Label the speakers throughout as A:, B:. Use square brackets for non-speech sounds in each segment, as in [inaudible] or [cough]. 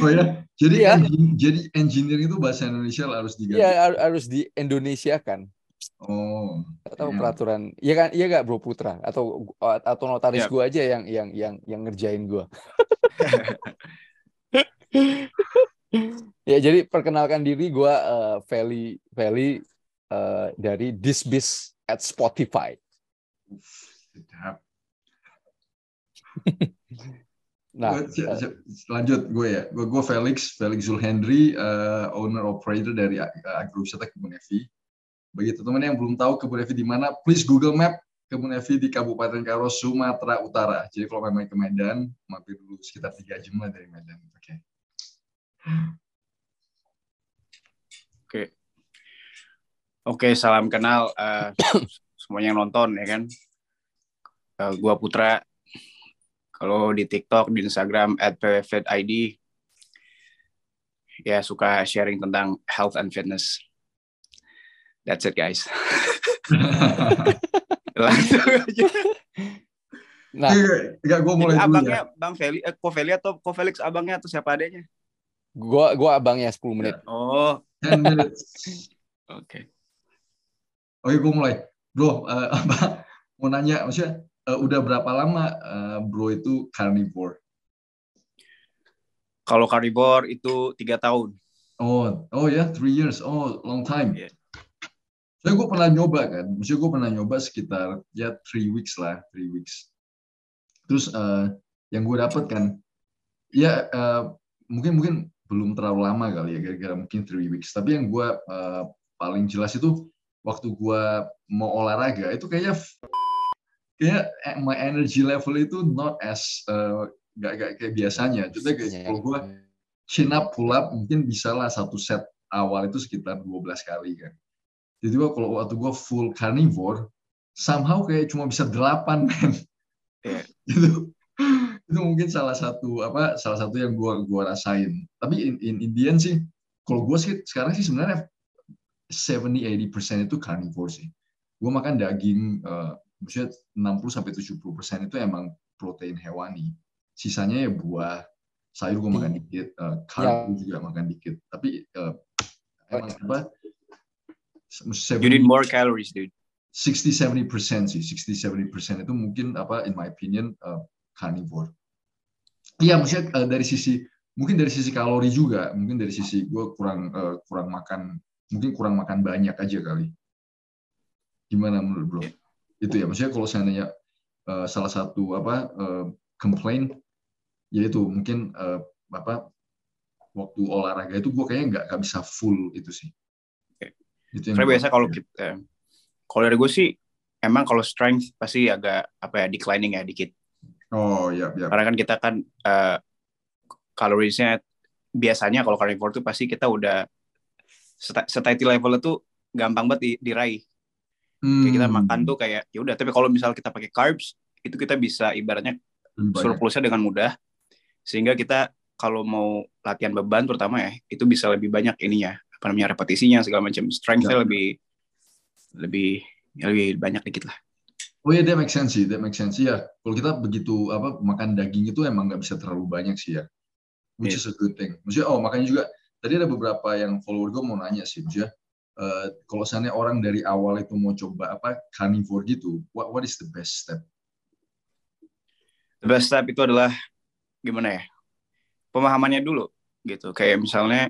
A: Oh ya, jadi
B: Iya.
A: engin- jadi engineering itu bahasa Indonesia harus diganti.
B: Iya har- harus di Indonesia kan.
A: Oh,
B: Atau
A: Iya.
B: peraturan, iya kan, iya gak Bro Putra? Atau atau notaris
C: Iya.
B: gua aja yang yang yang yang ngerjain gua. [laughs] ya jadi perkenalkan diri gua eh, Feli Feli eh, dari Disbis at Spotify.
A: sedap. [laughs]
B: Nah,
A: Gua- si- si- lanjut gue ya. Gue gue Felix, Felix Zulhendri, eh, owner operator dari uh, agrowisata Kebun Evi. Bagi teman-teman yang belum tahu Kebun Evi di mana, please Google Map Kebun Evi di Kabupaten Karo, Sumatera Utara. Jadi kalau memang ke Medan, mampir dulu sekitar tiga jam lah dari Medan. Oke.
C: Oke. Oke, salam kenal eh, [coughs] semuanya yang nonton ya kan. Eh, gua Putra. Kalau di TikTok, di Instagram @pwfitid ya suka sharing tentang health and fitness. That's it guys. [laughs] [laughs] Langsung aja.
B: nah
A: Enggak, gue mulai dulu
C: abangnya
A: ya.
C: Bang Feli, eh, Ko Feli atau Ko Felix abangnya atau siapa adanya?
B: gua gua abangnya 10 menit.
C: Oh,
A: 10 minutes. [laughs]
C: oke.
A: Oke, gue mulai. Bro, eh, apa, mau nanya, maksudnya eh, udah berapa lama eh, bro itu carnivore?
C: Kalau carnivore itu tiga tahun.
A: Oh, oh ya, three years. Oh, long time.
C: Iya.
A: Soalnya gue pernah nyoba kan, maksudnya gue pernah nyoba sekitar ya three weeks lah, three weeks. Terus eh, yang gue dapet kan, ya eh, mungkin mungkin belum terlalu lama kali ya, kira-kira mungkin three weeks. Tapi yang gue eh, paling jelas itu waktu gue mau olahraga itu kayaknya kayak eh, my energy level itu not as eh, gak, gak kayak biasanya. Jadi kayak
B: Iya.
A: kalau gue chin up, pull up mungkin bisa lah satu set awal itu sekitar 12 kali kan. Jadi gua kalau waktu gue full carnivore, somehow kayak cuma bisa 8 [laughs] men.
C: Iya.
A: gitu. itu mungkin salah satu apa salah satu yang gua gua rasain. Tapi in, in, in the end sih, kalau gue sih sekarang sih sebenarnya 70-80% itu carnivore sih. Gue makan daging, eh, maksudnya 60 sampai 70% itu emang protein hewani. Sisanya ya buah, sayur gue makan dikit, eh, karbo juga makan dikit. Tapi eh, emang apa?
C: You need more calories, dude.
A: 60-70% sih, 60-70% itu mungkin apa in my opinion uh, carnivore. Iya, maksudnya uh, dari sisi mungkin dari sisi kalori juga, mungkin dari sisi gue kurang uh, kurang makan, mungkin kurang makan banyak aja kali. Gimana menurut bro? Itu ya, maksudnya kalau seandainya uh, salah satu apa uh, complaint yaitu mungkin uh, apa waktu olahraga itu gue kayaknya nggak nggak bisa full itu sih.
C: Oke.
A: Itu yang
C: biasa kalau kita, kalau dari gue sih, emang kalau strength pasti agak apa ya declining ya dikit.
A: Oh ya ya.
C: Karena kan kita kan uh, kalorisnya biasanya kalau carnivore tuh pasti kita udah sati- satiety level itu gampang banget di- diraih. Kayak kita
A: Hmm.
C: makan tuh kayak ya udah. Tapi kalau misal kita pakai carbs itu kita bisa ibaratnya
A: banyak.
C: surplusnya dengan mudah sehingga kita kalau mau latihan beban terutama ya itu bisa lebih banyak ininya apa namanya repetisinya segala macam strengthnya
A: Ya.
C: lebih lebih ya lebih banyak dikit lah
A: Oh iya, that make sense sih, that make sense ya. Kalau kita begitu apa makan daging itu emang nggak bisa terlalu banyak sih ya, which
C: Iya.
A: is a good thing. Maksudnya, oh makanya juga tadi ada beberapa yang follower gue mau nanya sih, maksudnya eh, kalau seandainya orang dari awal itu mau coba apa carnivore gitu, what what is the best step?
C: the best step itu adalah gimana ya? Pemahamannya dulu gitu. Kayak misalnya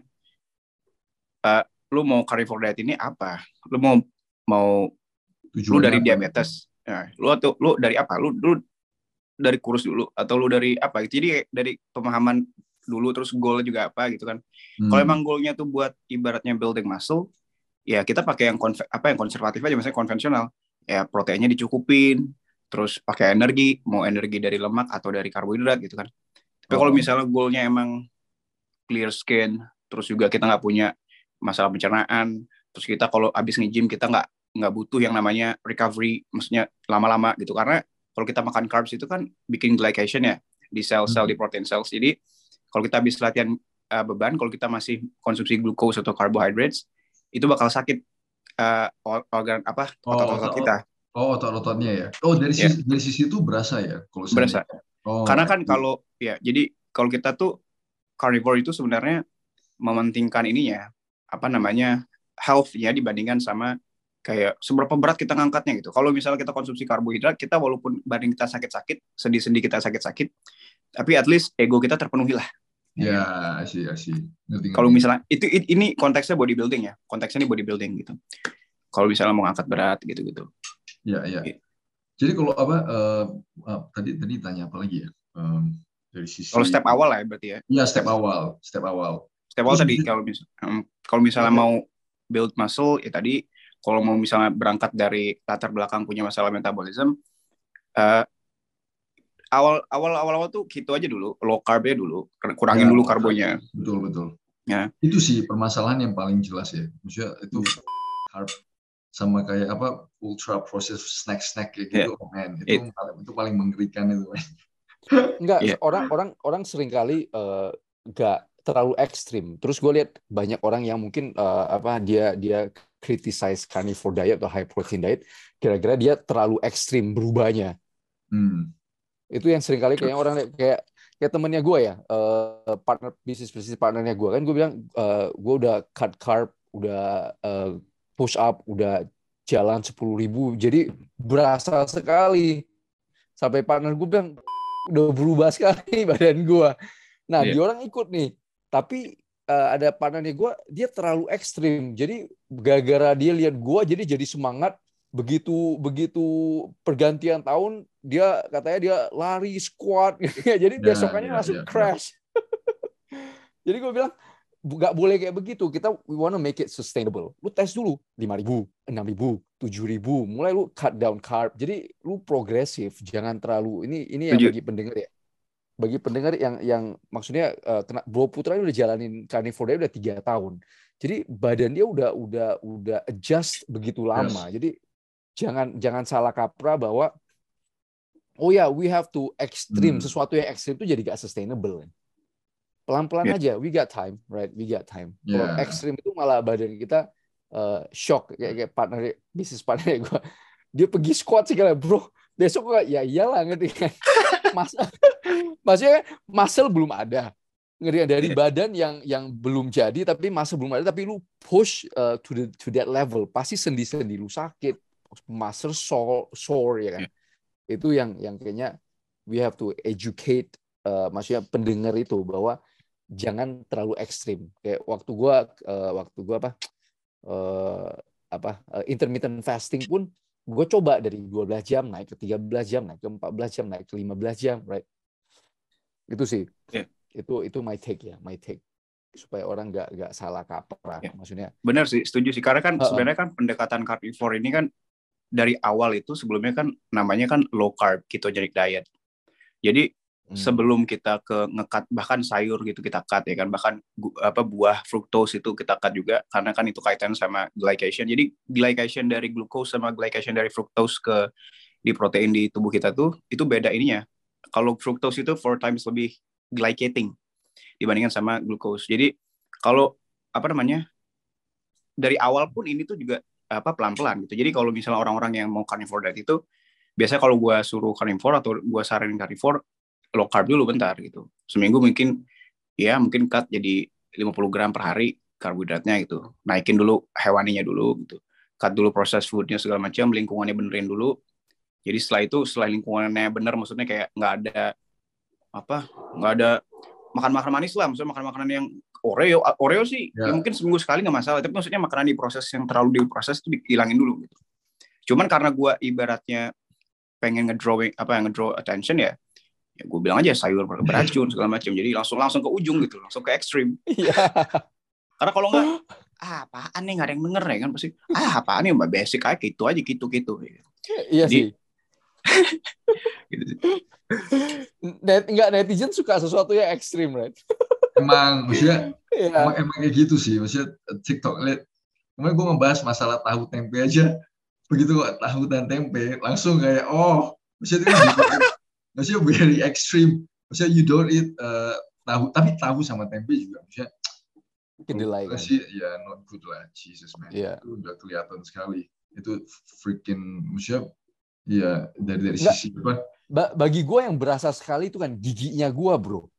C: eh, lu mau carnivore diet ini apa? Lu mau mau lu
A: Tujuannya
C: dari
A: apa?
C: diabetes. Nah, lu atau lu dari apa? Lu lu dari kurus dulu atau lu dari apa? Gitu jadi dari pemahaman dulu terus goal juga apa gitu kan.
A: Hmm.
C: kalau emang goalnya tuh buat ibaratnya building muscle ya kita pakai yang apa yang konservatif aja misalnya konvensional ya proteinnya dicukupin terus pakai energi mau energi dari lemak atau dari karbohidrat gitu kan tapi kalau
A: Oh.
C: misalnya goalnya emang clear skin terus juga kita nggak punya masalah pencernaan terus kita kalau habis nge-gym kita nggak nggak butuh yang namanya recovery maksudnya lama-lama gitu karena kalau kita makan carbs itu kan bikin glycation ya di sel-sel
A: Hmm.
C: di protein cells jadi kalau kita habis latihan uh, beban kalau kita masih konsumsi glucose atau carbohydrates itu bakal sakit uh, or- organ apa
A: Oh,
C: otot-otot
A: otot-
C: kita
A: Oh, otot-ototnya ya. Oh, dari
C: Iya.
A: sisi dari sisi itu berasa ya kalau
C: berasa
A: Oh,
C: karena kan kalau ya jadi kalau kita tuh carnivore itu sebenarnya mementingkan ininya apa namanya health-nya dibandingkan sama kayak seberapa berat kita ngangkatnya gitu. Kalau misalnya kita konsumsi karbohidrat, kita walaupun banding kita sakit-sakit, sedih-sedih kita sakit-sakit, tapi at least ego kita terpenuhi lah.
A: Ya, sih, sih.
C: Kalau misalnya itu ini konteksnya bodybuilding ya, konteksnya ini bodybuilding gitu. Kalau misalnya mau ngangkat berat gitu-gitu.
A: Ya, ya. Jadi kalau apa uh, uh, tadi tadi tanya apa lagi ya? Um, dari sisi
C: Kalau step awal lah ya berarti ya.
A: Iya, step awal, step awal.
C: Step awal tadi kalau misal, um, kalau misalnya okay. mau build muscle ya tadi kalau mau misalnya berangkat dari latar belakang punya masalah metabolisme uh, awal awal awal awal tuh gitu aja dulu low carb ya dulu kurangin ya, dulu karbonya.
A: betul betul.
C: Ya.
A: Itu sih permasalahan yang paling jelas ya. Maksudnya itu carb sama kayak apa ultra processed snack snack kayak gitu yeah. oh man itu It, paling, itu paling mengerikan itu
B: enggak yeah. orang orang orang sering kali uh, enggak terlalu ekstrim. Terus gue lihat banyak orang yang mungkin uh, apa dia dia criticize carnivore diet atau high protein diet kira-kira dia terlalu ekstrim berubahnya. Hmm itu yang sering kali kayak orang kayak kayak temennya gue ya uh, partner bisnis bisnis partnernya gue kan gue bilang uh, gue udah cut carb udah uh, push up udah jalan sepuluh ribu. Jadi berasa sekali. Sampai partner gue bilang udah berubah sekali [laughs] badan gue nah yeah. dia orang ikut nih. Tapi uh, ada partnernya gue dia terlalu ekstrim. Jadi gara-gara dia lihat gue jadi jadi semangat begitu begitu pergantian tahun dia katanya dia lari squat [laughs] jadi nah, besokannya ya, langsung ya, crash. [laughs] Jadi gue bilang nggak boleh kayak begitu. Kita we wanna make it sustainable. Lu tes dulu lima ribu enam ribu tujuh ribu. Mulai lu cut down carb. Jadi lu progresif. Jangan terlalu ini ini yang bagi pendengar ya. Bagi pendengar yang yang maksudnya uh, kena Bro Putra ini udah jalanin carnivore udah tiga tahun. Jadi badan dia udah udah udah adjust begitu lama. Yes. jadi jangan jangan salah kaprah bahwa oh ya yeah, we have to extreme. Hmm. sesuatu yang ekstrim itu jadi gak sustainable. Pelan-pelan yeah. aja we got time right? We got time. Yeah. kalau ekstrim itu malah badan kita uh, shock. Kayak, kayak partner bisnis partner [laughs] gue dia pergi squat segala bro. Besok gak ya iyalah ngerti kan? [laughs] Mas, maksudnya muscle belum ada. Ngerti dari yeah. badan yang yang belum jadi tapi muscle belum ada tapi lu push uh, to the to that level. Pasti sendi-sendi lu sakit master sore, sore ya kan. Yeah. Itu yang yang kayaknya we have to educate uh, maksudnya pendengar itu bahwa jangan terlalu ekstrim. Kayak waktu gua uh, waktu gua apa uh, apa uh, intermittent fasting pun gue coba dari 12 jam naik ke 13 jam naik ke 14 jam naik ke 15 jam right itu sih yeah. itu itu my take ya my take supaya orang nggak nggak salah kaprah yeah. maksudnya
C: benar sih setuju sih karena kan uh -uh. sebenarnya kan pendekatan carnivore ini kan dari awal itu sebelumnya kan namanya kan low carb ketogenic diet. Jadi hmm. sebelum kita ke ngekat bahkan sayur gitu kita cut ya kan bahkan apa buah fructose itu kita cut juga karena kan itu kaitan sama glycation. Jadi glycation dari glucose sama glycation dari fructose ke di protein di tubuh kita tuh itu beda ininya. Kalau fructose itu four times lebih glycating dibandingkan sama glucose. Jadi kalau apa namanya dari awal pun ini tuh juga apa pelan-pelan gitu. Jadi kalau misalnya orang-orang yang mau carnivore diet itu biasanya kalau gue suruh carnivore atau gue saranin carnivore low carb dulu bentar gitu. Seminggu mungkin ya mungkin cut jadi 50 gram per hari karbohidratnya gitu. Naikin dulu hewaninya dulu gitu. Cut dulu proses foodnya segala macam, lingkungannya benerin dulu. Jadi setelah itu setelah lingkungannya bener maksudnya kayak nggak ada apa nggak ada makan makan manis lah maksudnya makan makanan yang Oreo Oreo sih ya. Ya mungkin seminggu sekali nggak masalah tapi maksudnya makanan di proses yang terlalu diproses itu dihilangin dulu gitu cuman karena gue ibaratnya pengen ngedrawing apa yang ngedraw attention ya ya gue bilang aja sayur beracun segala macam jadi langsung langsung ke ujung gitu langsung ke ekstrim ya. karena kalau nggak [laughs] ah apaan nih nggak ada yang denger ya kan pasti ah apaan nih mbak basic aja gitu aja gitu gitu
B: iya sih [laughs] gitu. Net, enggak netizen suka sesuatu yang ekstrim, right? [laughs]
A: emang maksudnya yeah. emang, emang kayak gitu sih. Maksudnya TikTok lihat kemarin gue ngebahas masalah tahu tempe aja. Begitu kok tahu dan tempe langsung kayak oh maksudnya itu maksudnya very extreme. Maksudnya you don't eat uh, tahu tapi tahu sama tempe juga maksudnya
B: kedelai
A: kan? sih ya not good lah. Jesus man. Yeah. itu udah kelihatan sekali. Itu freaking maksudnya ya dari dari Nggak, sisi apa?
B: Bagi gue yang berasa sekali itu kan giginya gue bro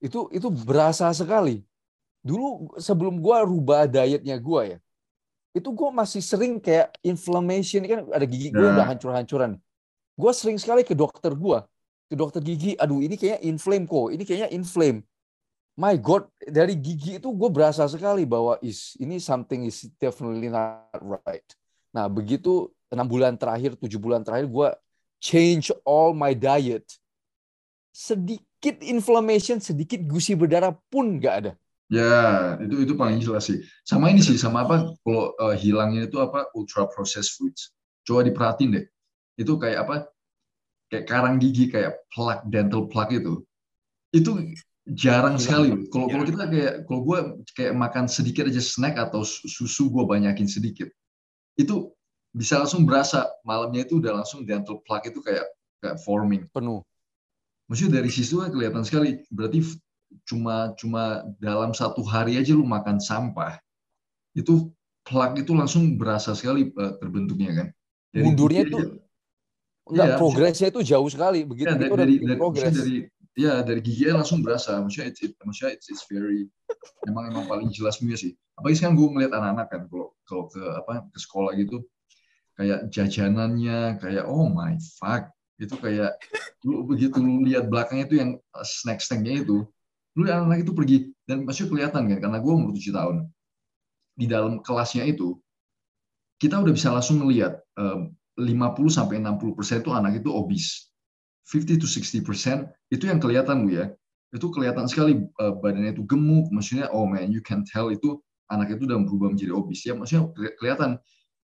B: itu itu berasa sekali. Dulu sebelum gua rubah dietnya gua ya, itu gua masih sering kayak inflammation kan ada gigi gue udah hancur-hancuran. Gua sering sekali ke dokter gua, ke dokter gigi, aduh ini kayaknya inflame kok, ini kayaknya inflame. My God, dari gigi itu gue berasa sekali bahwa is ini something is definitely not right. Nah begitu enam bulan terakhir, tujuh bulan terakhir gue change all my diet. Sedikit inflammation, sedikit gusi berdarah pun nggak ada.
A: Ya, itu itu paling jelas sih. Sama ini sih, sama apa kalau uh, hilangnya itu apa ultra processed foods. Coba diperhatiin deh. Itu kayak apa? Kayak karang gigi, kayak plak dental plak itu. Itu jarang sekali kalau kalau kita kayak kalau gue kayak makan sedikit aja snack atau susu gue banyakin sedikit itu bisa langsung berasa malamnya itu udah langsung dental plaque itu kayak kayak forming
B: penuh
A: maksudnya dari situ kan kelihatan sekali. Berarti cuma cuma dalam satu hari aja lu makan sampah itu plaque itu langsung berasa sekali uh, terbentuknya kan.
B: Dari mundurnya itu enggak ya, progresnya itu jauh sekali. Begitu ya,
A: dari, dari, dari, progres. dari ya dari gigi langsung berasa. Maksudnya it's, it, maksudnya it's, it's very emang emang paling jelas punya sih. Apalagi sekarang gue ngeliat anak-anak kan kalau kalau ke apa ke sekolah gitu kayak jajanannya kayak oh my fuck itu kayak lu begitu lu lihat belakangnya itu yang uh, snack snacknya itu lu anak-anak itu pergi dan masih kelihatan kan karena gue umur tujuh tahun. Di dalam kelasnya itu kita udah bisa langsung melihat um, 50 sampai 60 persen itu anak itu obes 50 to 60 persen itu yang kelihatan bu ya. Itu kelihatan sekali uh, badannya itu gemuk maksudnya oh man you can tell itu anak itu udah berubah menjadi obes ya maksudnya kelihatan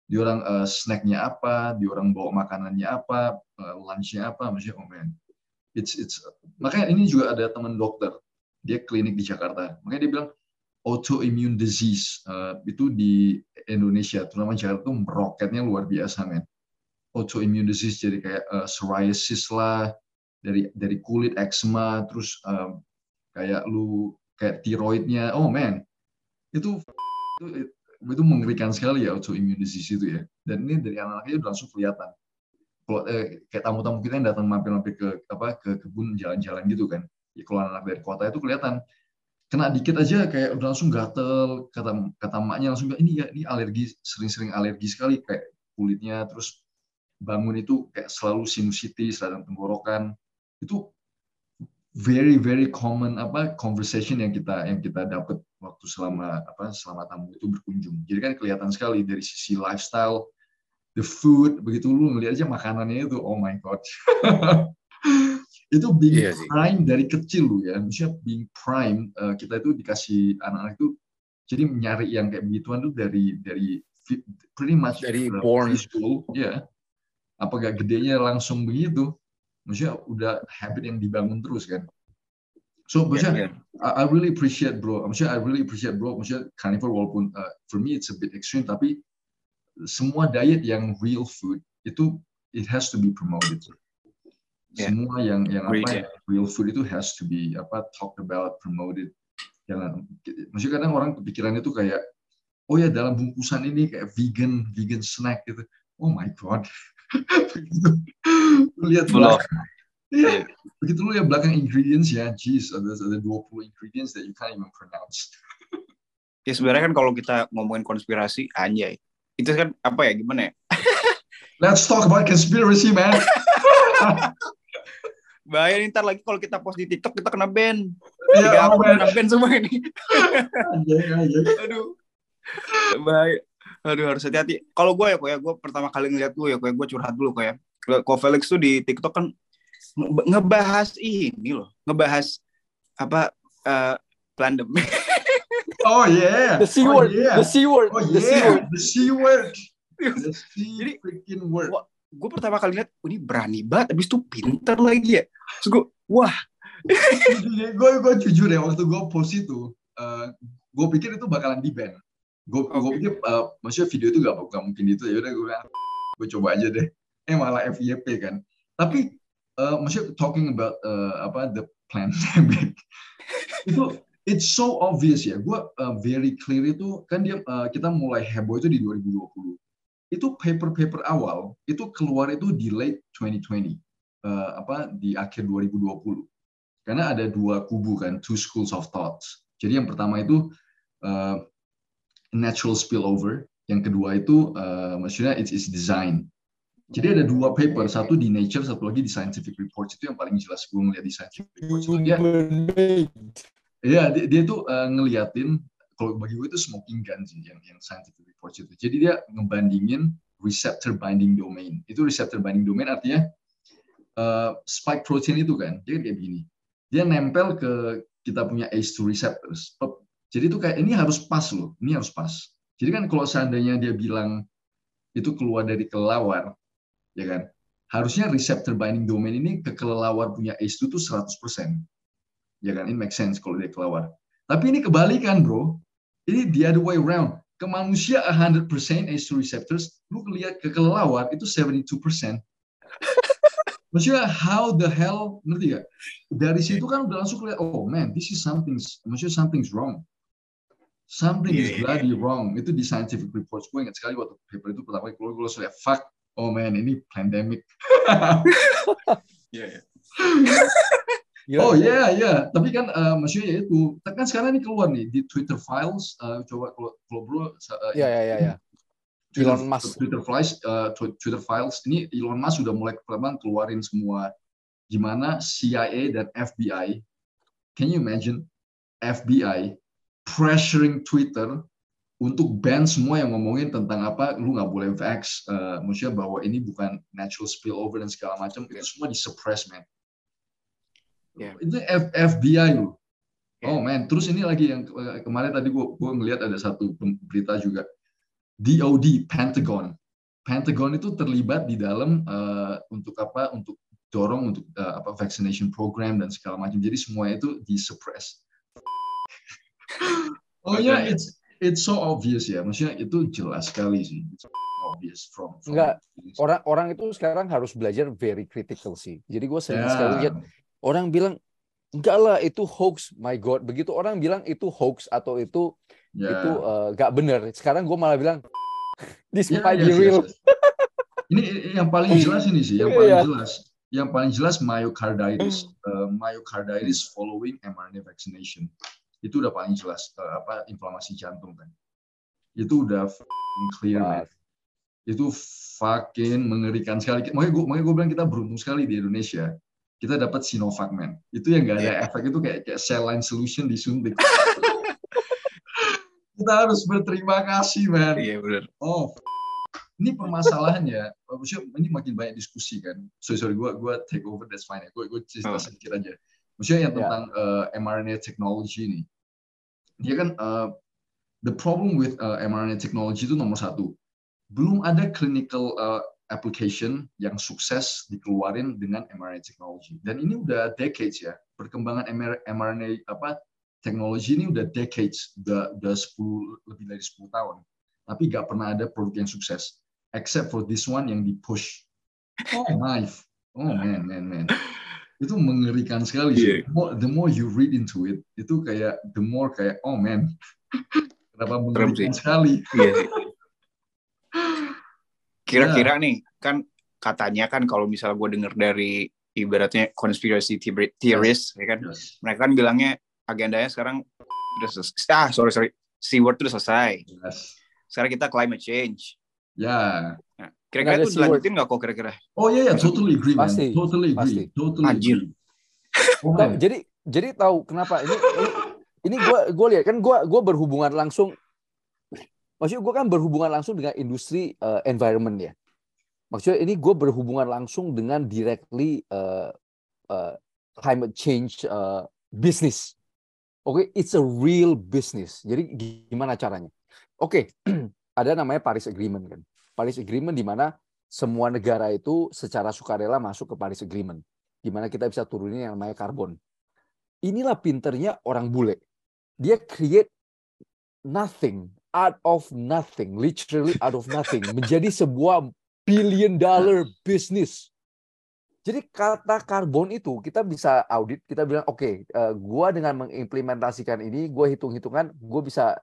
A: di orang uh, snacknya apa di orang bawa makanannya apa uh, lunchnya apa maksudnya oh man. It's it's makanya ini juga ada teman dokter dia klinik di Jakarta. Makanya dia bilang autoimmune disease uh, itu di Indonesia terutama Jakarta itu meroketnya luar biasa men autoimmune disease jadi kayak uh, psoriasis lah dari dari kulit eczema terus um, kayak lu kayak tiroidnya. Oh man. Itu, itu mengerikan sekali ya autoimmune disease itu ya. Dan ini dari anak-anaknya udah langsung kelihatan. Kalau eh, kayak tamu-tamu kita yang datang mampir-mampir ke apa ke kebun jalan-jalan gitu kan. Ya kalau anak dari kota itu kelihatan. Kena dikit aja kayak udah langsung gatel kata kata maknya langsung ini ya ini alergi sering-sering alergi sekali. Kayak kulitnya terus bangun itu kayak selalu sinusitis, radang tenggorokan. Itu very very common apa conversation yang kita yang kita dapat waktu selama apa selama tamu itu berkunjung. Jadi kan kelihatan sekali dari sisi lifestyle, the food, begitu lu ngeliat aja makanannya itu, oh my god. [laughs] itu being yeah, prime dari kecil lu ya, misalnya being prime uh, kita itu dikasih anak-anak itu jadi nyari yang kayak begituan tuh dari dari pretty much
B: dari born
A: school, ya. Yeah apa gak gedenya langsung begitu maksudnya udah habit yang dibangun terus kan so yeah, yeah. I, I really appreciate bro. Maksudnya I really appreciate bro. Maksudnya carnivore walaupun uh, for me it's a bit extreme tapi semua diet yang real food itu it has to be promoted. Yeah. semua yang yang Great, apa yeah. real food itu has to be apa talked about promoted. Jangan maksudnya kadang orang kepikirannya itu kayak oh ya dalam bungkusan ini kayak vegan vegan snack gitu. Oh my god. [laughs] Lihat belakang Iya, begitu lu ya belakang ingredients ya, jeez, ada ada 20 ingredients that you can't even pronounce.
C: ya sebenarnya kan kalau kita ngomongin konspirasi, anjay. Itu kan apa ya, gimana ya? [laughs]
A: Let's talk about conspiracy, man. [laughs]
C: Bahaya nih, ntar lagi kalau kita post di TikTok, kita kena ban. Iya, oh, kena ban semua ini. anjay, anjay. Aduh. Bahaya. Aduh harus hati-hati. Kalau gue ya kok ya, gue pertama kali ngeliat gue ya kok ya, gue curhat dulu kok ya. Kok Felix tuh di TikTok kan ngebahas ini loh, ngebahas apa uh, pandemi. [laughs]
A: Oh yeah.
B: The C word. Oh, yeah. The C word.
A: Oh the yeah. C word. The C word. [laughs] The C Jadi, freaking word.
C: Gue pertama kali lihat, oh, ini berani banget, abis itu pinter lagi ya. Terus gue, wah.
A: gue gue jujur ya waktu gue post itu, uh, gue pikir itu bakalan di ban gue okay. gue pikir uh, maksudnya video itu gak, gak mungkin itu ya udah gue gue coba aja deh eh malah FYP kan tapi uh, maksudnya talking about uh, apa the [laughs] pandemic. Itu it's so obvious ya. Gue uh, very clear itu kan dia uh, kita mulai heboh itu di 2020 itu paper-paper awal itu keluar itu di late 2020 uh, apa di akhir 2020 Karena ada dua kubu kan, two schools of thoughts. Jadi yang pertama itu uh, natural spillover, yang kedua itu uh, maksudnya it's, it's design. Jadi ada dua paper, satu di Nature, satu lagi di Scientific Reports itu yang paling jelas gue ngeliat di Scientific Reports. Dia, ya, dia, dia tuh uh, ngeliatin kalau bagi gue itu smoking gun sih yang yang Scientific Reports itu. Jadi dia ngebandingin receptor binding domain. Itu receptor binding domain artinya uh, spike protein itu kan, dia kayak begini. Dia nempel ke kita punya ACE2 receptors. Jadi itu kayak ini harus pas loh, ini harus pas. Jadi kan kalau seandainya dia bilang itu keluar dari kelelawar, ya kan? Harusnya receptor binding domain ini ke kelelawar punya ACE2 itu 100%. Ya kan? Ini make sense kalau dia kelelawar. Tapi ini kebalikan, bro. Ini the other way around. Ke manusia 100% ACE2 receptors, lu lihat ke kelelawar itu 72%. [laughs] Maksudnya how the hell ngerti gak? Dari situ kan udah langsung lihat oh man this is something maksudnya something's wrong. Something yeah, is bloody yeah. wrong. Itu di scientific reports. Gue ingat sekali waktu paper itu pertama kali keluar, gue langsung lihat, fuck, oh man, ini pandemic. yeah, yeah. oh iya yeah, iya, yeah. tapi kan uh, maksudnya ya itu kan sekarang ini keluar nih di Twitter Files uh, coba kalau kalau bro
B: iya iya iya
A: Twitter, Elon Musk Twitter Files uh, Twitter Files ini Elon Musk sudah mulai pertama keluarin semua gimana CIA dan FBI can you imagine FBI pressuring Twitter untuk ban semua yang ngomongin tentang apa lu nggak boleh vax uh, maksudnya bahwa ini bukan natural spillover dan segala macam itu semua di suppress man. Yeah. itu F FBI lu. Yeah. oh man. Terus ini lagi yang kemarin tadi gua gua ngelihat ada satu berita juga. DOD Pentagon. Pentagon itu terlibat di dalam uh, untuk apa untuk dorong untuk uh, apa vaccination program dan segala macam. Jadi semua itu di suppress. [laughs] Oh ya, yeah, it's it's so obvious ya. Maksudnya itu jelas sekali sih. It's
B: obvious from, from Enggak, orang orang itu sekarang harus belajar very critical sih. Jadi gue sering yeah. sekali lihat orang bilang enggak lah itu hoax, my god. Begitu orang bilang itu hoax atau itu yeah. itu uh, eh, gak benar. Sekarang gue malah bilang [laughs] this yeah, might yes, be real. Yes, yes.
A: ini yang paling [laughs] jelas ini sih, yang paling yeah. jelas. Yang paling jelas myocarditis, uh, myocarditis following mRNA vaccination itu udah paling jelas uh, apa inflamasi jantung kan. Itu udah clear man itu fucking mengerikan sekali. Makanya gue makanya gue bilang kita beruntung sekali di Indonesia kita dapat Sinovac man itu yang gak ada yeah. efek itu kayak kayak saline solution disuntik. [laughs] Kita harus berterima kasih man
C: iya yeah, benar
A: oh ini permasalahannya maksudnya ini makin banyak diskusi kan. Sorry sorry gue gue take over that's fine ya. Gue gue cerita oh. sedikit aja. Maksudnya yang ya. tentang yeah. uh, mRNA technology ini dia kan uh, the problem with uh, mRNA technology itu nomor satu. Belum ada clinical uh, application yang sukses dikeluarin dengan mRNA technology. Dan ini udah decades ya. Perkembangan mRNA apa teknologi ini udah decades. Udah udah 10 lebih dari 10 tahun. Tapi gak pernah ada produk yang sukses. Except for this one yang di push. Oh. Knife. Oh man man man itu mengerikan sekali. Yeah. The, more, the more you read into it, itu kayak the more kayak oh man, [laughs] kenapa mengerikan sekali. Yeah. [laughs]
C: Kira-kira yeah. nih kan katanya kan kalau misalnya gue denger dari ibaratnya conspiracy theories, yes. ya kan, yes. mereka kan bilangnya agendanya sekarang udah selesai. Ah sorry sorry, si word udah selesai. Yes. Sekarang kita climate change.
A: Ya. Yeah.
C: Nah, Kira-kira itu dilanjutin nggak kok kira-kira?
A: Oh iya, yeah, yeah, totally agree, man. Pasti. Totally agree. Pasti. Totally
C: Anjir. [laughs]
B: Oh, nah, jadi jadi tahu kenapa ini ini, ini gue gue lihat kan gue gue berhubungan langsung maksudnya gue kan berhubungan langsung dengan industri uh, environment ya maksudnya ini gue berhubungan langsung dengan directly uh, uh, climate change uh, business oke okay? it's a real business jadi gimana caranya oke okay. [clears throat] ada namanya Paris Agreement kan Paris Agreement di mana semua negara itu secara sukarela masuk ke Paris Agreement. Di mana kita bisa turunin yang namanya karbon. Inilah pinternya orang bule. Dia create nothing out of nothing, literally out of nothing, [laughs] menjadi sebuah billion dollar business. Jadi kata karbon itu kita bisa audit, kita bilang oke, okay, uh, eh, gua dengan mengimplementasikan ini, gua hitung-hitungan, gua bisa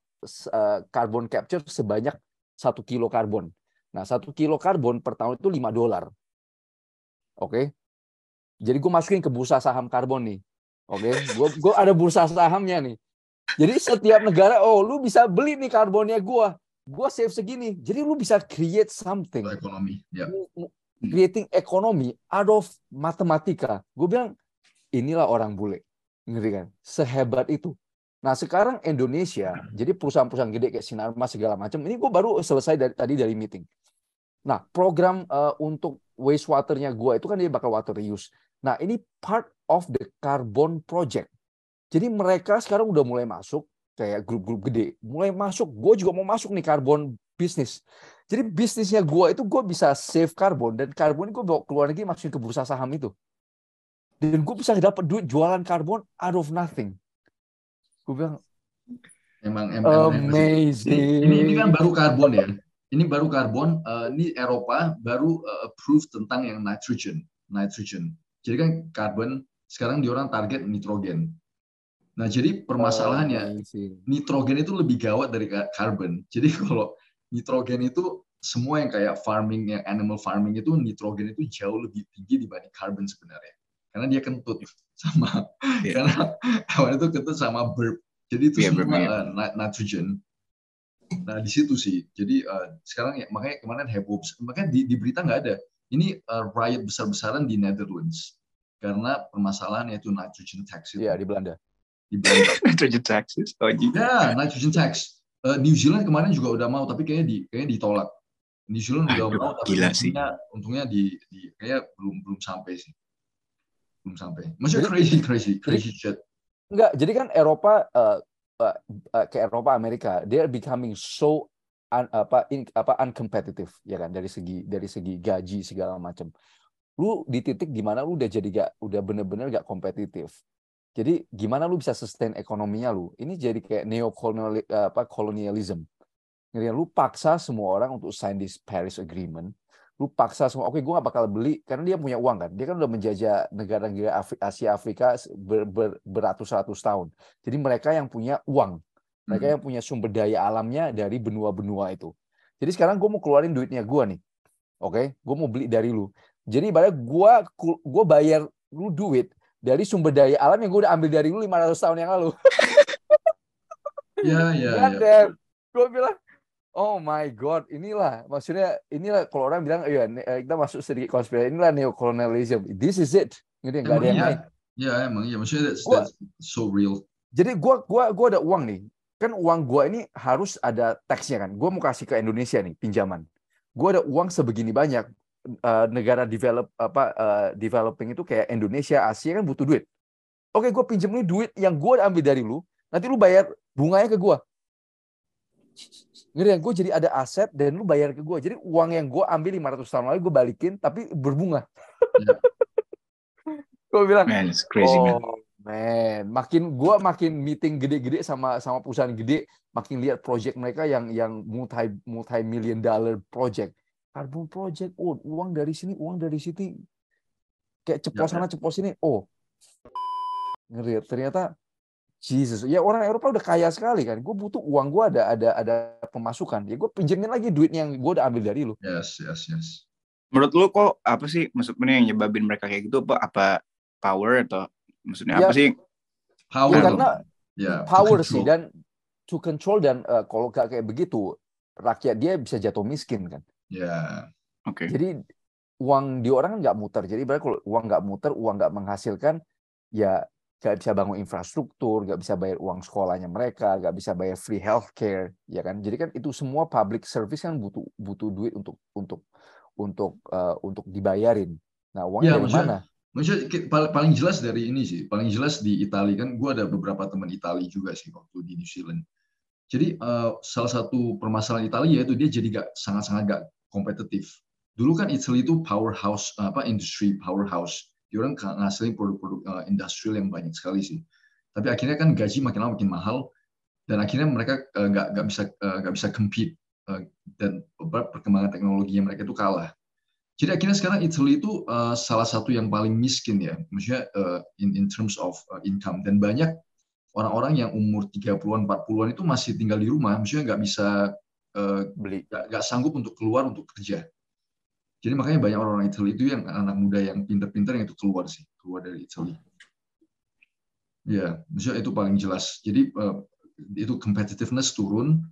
B: uh, carbon capture sebanyak satu kilo karbon. Nah, satu kilo karbon per tahun itu 5 dolar. Oke. Jadi gue masukin ke bursa saham karbon nih. Oke, okay? gue gue ada bursa sahamnya nih. Jadi setiap negara, oh lu bisa beli nih karbonnya gue, gue save segini. Jadi lu bisa create something.
A: Ekonomi, ya.
B: Creating ekonomi out of matematika. Gue bilang inilah orang bule, ngerti kan? Sehebat itu. Nah sekarang Indonesia, jadi perusahaan-perusahaan gede kayak Sinarmas segala macam, ini gue baru selesai dari, tadi dari meeting. Nah program uh, untuk wastewater-nya gue itu kan dia bakal water reuse. Nah, ini part of the carbon project. Jadi mereka sekarang udah mulai masuk kayak grup-grup gede, mulai masuk. Gue juga mau masuk nih carbon bisnis. Jadi bisnisnya gue itu gue bisa save carbon dan carbon gue bawa keluar negeri masukin ke bursa saham itu. Dan gue bisa dapat duit jualan karbon out of nothing. Gue bilang,
A: emang, emang
B: amazing.
A: Ini, ini kan baru karbon ya. Ini baru karbon. Uh, ini Eropa baru uh, approve tentang yang nitrogen, nitrogen. Jadi kan karbon sekarang diorang target nitrogen. Nah, jadi permasalahannya oh, nitrogen itu lebih gawat dari karbon. Jadi [laughs] kalau nitrogen itu semua yang kayak farming, yang animal farming itu nitrogen itu jauh lebih tinggi dibanding karbon sebenarnya. Karena dia kentut sama yeah. karena hewan itu kentut sama burp. Jadi itu yeah, semua uh, nitrogen. Nah di situ sih. Jadi uh, sekarang ya makanya kemarin heboh. Makanya di, di berita nggak ada ini uh, riot besar-besaran di Netherlands karena permasalahan yaitu nitrogen tax
B: itu. Iya, di Belanda.
A: Di Belanda. [laughs]
C: nitrogen taxes. Oh,
A: ya, nitrogen tax. Uh, New Zealand kemarin juga udah mau, tapi kayaknya di kayaknya ditolak. New Zealand udah mau, tapi
C: gila
A: untungnya, sih. untungnya di, di kayak belum belum sampai sih. Belum sampai. Maksudnya crazy, crazy, crazy shit.
B: Enggak, jadi kan Eropa uh, uh, uh, ke Eropa Amerika, they are becoming so un, apa in, apa uncompetitive ya kan? Dari segi dari segi gaji segala macam. Lu di titik gimana lu udah jadi gak udah bener-bener gak kompetitif. Jadi gimana lu bisa sustain ekonominya lu? Ini jadi kayak neokolonial apa kolonialism jadi lu paksa semua orang untuk sign this Paris Agreement lu paksa semua oke gue gak bakal beli karena dia punya uang kan dia kan udah menjajah negara-negara Asia Afrika ber, ber, beratus-ratus tahun jadi mereka yang punya uang mereka hmm. yang punya sumber daya alamnya dari benua-benua itu. Jadi sekarang gue mau keluarin duitnya gue nih. Oke, okay? gue mau beli dari lu. Jadi ibaratnya gue gue bayar lu duit dari sumber daya alam yang gue udah ambil dari lu 500 tahun yang lalu. [laughs]
A: Iya, iya, iya.
B: Gue bilang, oh my god, inilah maksudnya inilah kalau orang bilang, iya eh, kita masuk sedikit konspirasi, inilah neocolonialism. This is it. Gitu, nggak ada yang iya. lain.
A: Ya emang, ya maksudnya that's, that's so real.
B: Jadi gue gua gua ada uang nih kan uang gue ini harus ada teksnya kan. Gue mau kasih ke Indonesia nih pinjaman. Gue ada uang sebegini banyak. Uh, negara develop apa uh, developing itu kayak Indonesia, Asia kan butuh duit. Oke, gue pinjam ini duit yang gue ambil dari lu. Nanti lu bayar bunganya ke gue. Ngeri Gue jadi ada aset dan lu bayar ke gue. Jadi uang yang gue ambil 500 tahun lalu gue balikin tapi berbunga. [laughs] Yeah. gue bilang,
C: man, it's crazy, oh, man
B: Man, makin gua makin meeting gede-gede sama sama perusahaan gede, makin lihat project mereka yang yang multi multi million dollar project. Carbon project, oh uang dari sini, uang dari situ. Kayak ceplos ya, sana, ceplos sini. Oh, ngeri. Ternyata Jesus, ya orang Eropa udah kaya sekali kan. Gue butuh uang gue ada ada ada pemasukan. Ya gue pinjemin lagi duit yang gue udah ambil dari lu.
A: Yes, yes, yes.
C: Menurut lu kok apa sih maksudnya yang nyebabin mereka kayak gitu? Apa, apa power atau Maksudnya ya, apa sih?
B: Power. Ya, karena ya, power sih dan to control dan uh, kalau gak kayak begitu rakyat dia bisa jatuh miskin kan.
A: Ya.
C: Oke. Okay.
B: Jadi uang di orang nggak muter. Jadi berarti kalau uang nggak muter, uang nggak menghasilkan, ya nggak bisa bangun infrastruktur, nggak bisa bayar uang sekolahnya mereka, nggak bisa bayar free healthcare, ya kan? Jadi kan itu semua public service kan butuh butuh duit untuk untuk untuk uh, untuk dibayarin. Nah uangnya ya, dari mana?
A: Maksudnya paling jelas dari ini sih, paling jelas di Italia kan, gue ada beberapa teman Italia juga sih waktu di New Zealand. Jadi uh, salah satu permasalahan Italia itu dia jadi gak sangat-sangat gak kompetitif. Dulu kan Italia itu powerhouse apa industri powerhouse. Dia orang ngasilin produk-produk uh, industrial yang banyak sekali sih. Tapi akhirnya kan gaji makin lama makin mahal dan akhirnya mereka uh, gak, gak bisa uh, gak bisa compete uh, dan perkembangan teknologinya mereka itu kalah. Jadi akhirnya sekarang Italy itu uh, salah satu yang paling miskin ya, maksudnya uh, in in terms of uh, income dan banyak orang-orang yang umur 30-an, 40-an itu masih tinggal di rumah, maksudnya nggak bisa uh, beli, nggak sanggup untuk keluar untuk kerja. Jadi makanya banyak orang-orang Italy itu yang anak muda yang pinter-pinter yang itu keluar sih, keluar dari Italy. Ya, maksudnya itu paling jelas. Jadi uh, itu competitiveness turun,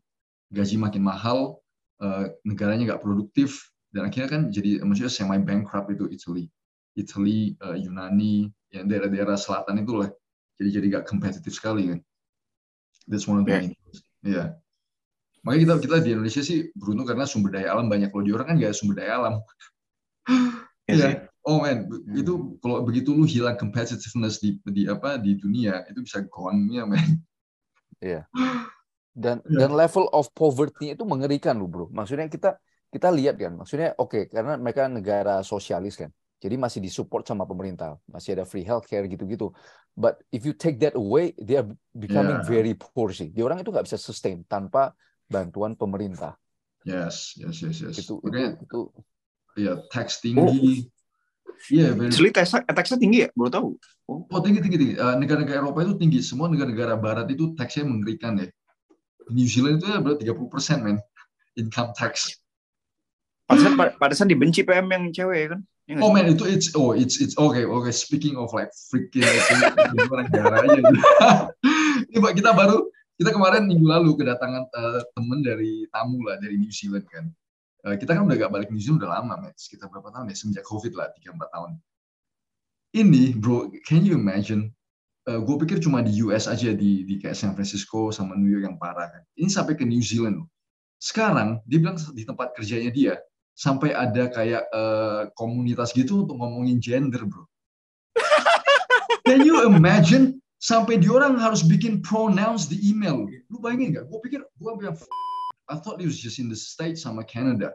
A: gaji makin mahal, uh, negaranya nggak produktif, dan akhirnya kan jadi maksudnya semi bankrupt itu Italy, Italy, uh, Yunani, yang daerah-daerah selatan itu lah. Jadi jadi nggak kompetitif sekali kan. That's one of the yeah. main Ya. Makanya kita kita di Indonesia sih beruntung karena sumber daya alam banyak. Kalau di orang kan nggak sumber daya alam. Iya. yeah. Oh man, hmm. itu kalau begitu lu hilang competitiveness di di apa di dunia itu bisa gone ya man.
B: Iya. Dan yeah. dan level of poverty itu mengerikan lu bro. Maksudnya kita kita lihat kan, maksudnya oke okay, karena mereka negara sosialis kan, jadi masih disupport sama pemerintah, masih ada free healthcare gitu-gitu. But if you take that away, they are becoming yeah. very poor sih. Di orang itu nggak bisa sustain tanpa bantuan pemerintah.
A: Yes, yes, yes, yes.
B: Itu, okay. itu, itu,
A: ya tax tinggi.
C: Iya, yeah, Jadi tax taxnya tinggi ya? Baru tahu.
A: Oh, oh tinggi tinggi tinggi. Uh, negara-negara Eropa itu tinggi. Semua negara-negara Barat itu taxnya mengerikan ya. New Zealand itu ya berarti 30 persen men income tax.
C: Pada saat, pada saat dibenci PM yang cewek kan?
A: Ya, oh man itu it's oh it's it's okay okay speaking of like freaking [laughs] negara aja gitu. [laughs] Ini kita baru kita kemarin minggu lalu kedatangan uh, temen dari tamu lah dari New Zealand kan. Uh, kita kan udah gak balik New Zealand udah lama, man. sekitar berapa tahun ya semenjak COVID lah tiga empat tahun. Ini bro, can you imagine? Uh, gue pikir cuma di US aja di di kayak San Francisco sama New York yang parah kan. Ini sampai ke New Zealand loh. Sekarang dia bilang di tempat kerjanya dia sampai ada kayak uh, komunitas gitu untuk ngomongin gender, bro. [laughs] Can you imagine sampai di orang harus bikin pronouns di email? Lu bayangin nggak? Gue pikir gue bilang, I thought it was just in the States sama Canada.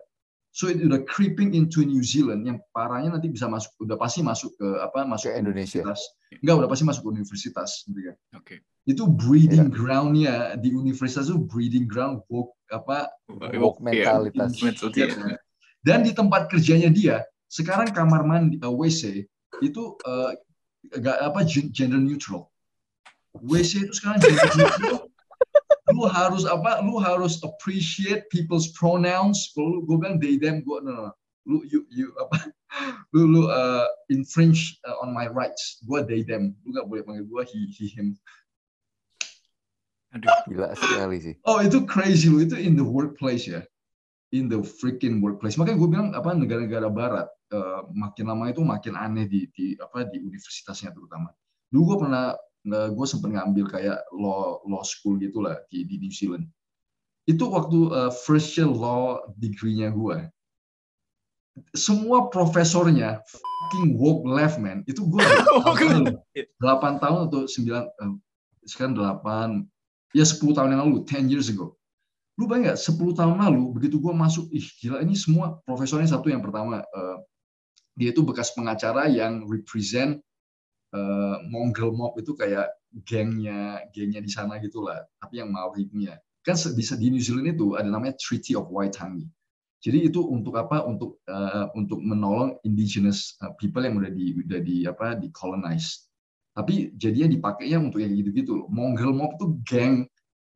A: So it udah creeping into New Zealand yang parahnya nanti bisa masuk, udah pasti masuk ke apa? Masuk
B: ke Indonesia.
A: Universitas. Enggak, udah pasti masuk ke universitas, gitu kan.
C: Oke. Okay.
A: Itu breeding yeah. groundnya di universitas itu breeding ground woke apa?
B: Woke, mentalitas.
A: Yeah. Dan di tempat kerjanya dia, sekarang kamar mandi uh, WC itu uh, gak apa gender neutral. WC itu sekarang neutral. lu harus apa? Lu harus appreciate people's pronouns. Kalau gue bilang they them, gue no, no, lu you you apa? Lu lu uh, infringe uh, on my rights. Gue they them. Lu gak boleh panggil gue he he him.
B: Aduh, gila sekali sih.
A: Oh, itu crazy lu. Itu in the workplace ya in the freaking workplace. Makanya gue bilang apa negara-negara barat uh, makin lama itu makin aneh di, di apa di universitasnya terutama. Dulu gue pernah uh, gue sempat ngambil kayak law law school gitulah di di New Zealand. Itu waktu uh, first year law degree-nya gue. Semua profesornya fucking woke left man. Itu gue [laughs] 8 tahun atau 9 uh, sekarang 8 ya 10 tahun yang lalu, 10 years ago lu bayang nggak 10 tahun lalu begitu gue masuk ih gila ini semua profesornya satu yang pertama uh, dia itu bekas pengacara yang represent uh, mongrel mob itu kayak gengnya gengnya di sana gitulah. Tapi yang Maori punya kan di, di New Zealand itu ada namanya Treaty of Waitangi. Jadi itu untuk apa? Untuk uh, untuk menolong indigenous people yang udah di udah di apa? Di colonize. Tapi jadinya dipakainya untuk yang gitu-gitu loh. Mongrel mob itu geng.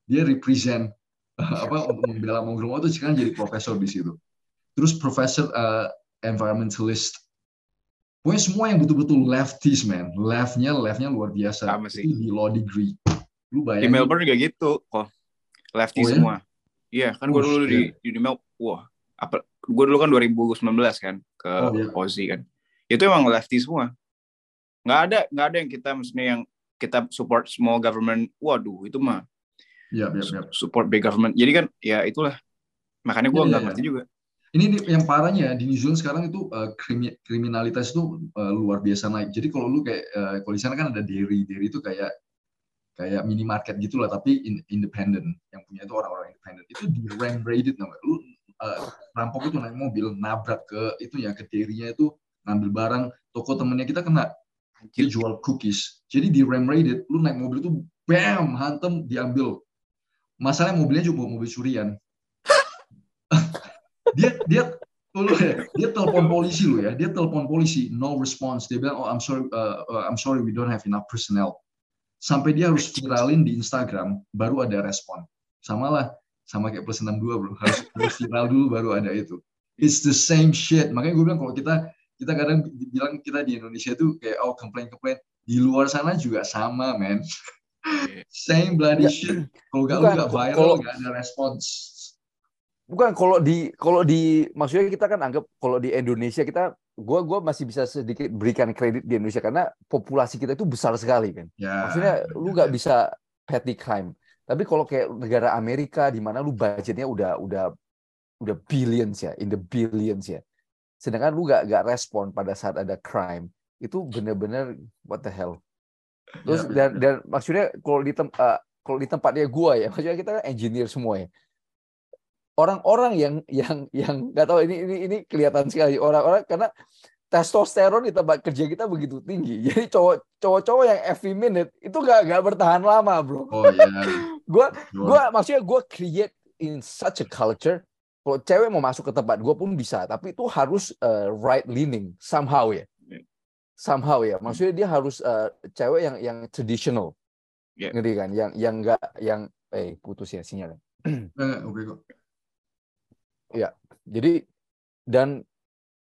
A: Dia represent apa? [laughs] Untuk membela Mongrel itu sekarang jadi profesor di situ. Terus profesor uh, environmentalist. Pokoknya semua yang betul-betul lefties man, leftnya leftnya luar biasa.
C: Sama sih.
A: Itu di law degree. Lu
C: bayangin. Di Melbourne juga gitu kok. Lefty oh, ya? semua. Iya, kan gue oh, dulu di, di Melbourne, wah, apa gue dulu kan 2019 kan ke oh, iya. Aussie kan. Itu emang lefty semua. Nggak ada nggak ada yang kita maksudnya yang kita support small government. Waduh, itu mah
A: Yep, yep, yep.
C: Support big government. Jadi kan ya itulah. Makanya gue iya, nggak ya, ngerti juga.
A: Ini yang parahnya di New Zealand sekarang itu uh, kriminalitas itu uh, luar biasa naik. Jadi kalau lu kayak uh, kalau di sana kan ada dairy, dairy itu kayak kayak minimarket gitulah tapi in, independent. Yang punya itu orang-orang independent. Itu di rank rated namanya. Lu uh, rampok itu naik mobil nabrak ke itu ya ke dairy-nya itu ngambil barang toko temennya kita kena. Dia jual cookies. Jadi di ram rated lu naik mobil itu bam hantem diambil. Masalahnya mobilnya juga mobil curian dia dia lu ya, dia telepon polisi lu ya. Dia telepon polisi no response. Dia bilang oh I'm sorry uh, uh, I'm sorry we don't have enough personnel. Sampai dia harus viralin di Instagram baru ada respon. Sama lah sama kayak plus 62 bro. Harus, harus viral dulu baru ada itu. It's the same shit. Makanya gue bilang kalau kita kita kadang bilang kita di Indonesia itu kayak oh komplain komplain di luar sana juga sama men same bloody shit. Kalau gak lu gak viral gak ada respons
B: bukan kalau di kalau di maksudnya kita kan anggap kalau di Indonesia kita gua gua masih bisa sedikit berikan kredit di Indonesia karena populasi kita itu besar sekali kan ya, maksudnya lu gak bisa petty crime tapi kalau kayak negara Amerika di mana lu budgetnya udah udah udah billions ya, in the billions ya. Sedangkan lu gak, gak respon pada saat ada crime, itu bener-bener what the hell. Terus ya, dan, dan maksudnya kalau di tem, uh, kalau di tempatnya gua ya, maksudnya kita kan engineer semua ya. Orang-orang yang yang yang nggak tahu ini ini ini kelihatan sekali. Orang-orang karena testosteron di tempat kerja kita begitu tinggi. [laughs] Jadi cowok cowok-cowok yang every minute itu gak gak bertahan lama, bro. Oh iya. [laughs] gua gua maksudnya gua create in such a culture kalau cewek mau masuk ke tempat gue pun bisa tapi itu harus uh, right leaning somehow ya. Somehow ya. Maksudnya dia harus uh, cewek yang yang traditional. Yeah. ngerti kan? Yang yang enggak yang eh putus ya sinyalnya oke kok ya jadi dan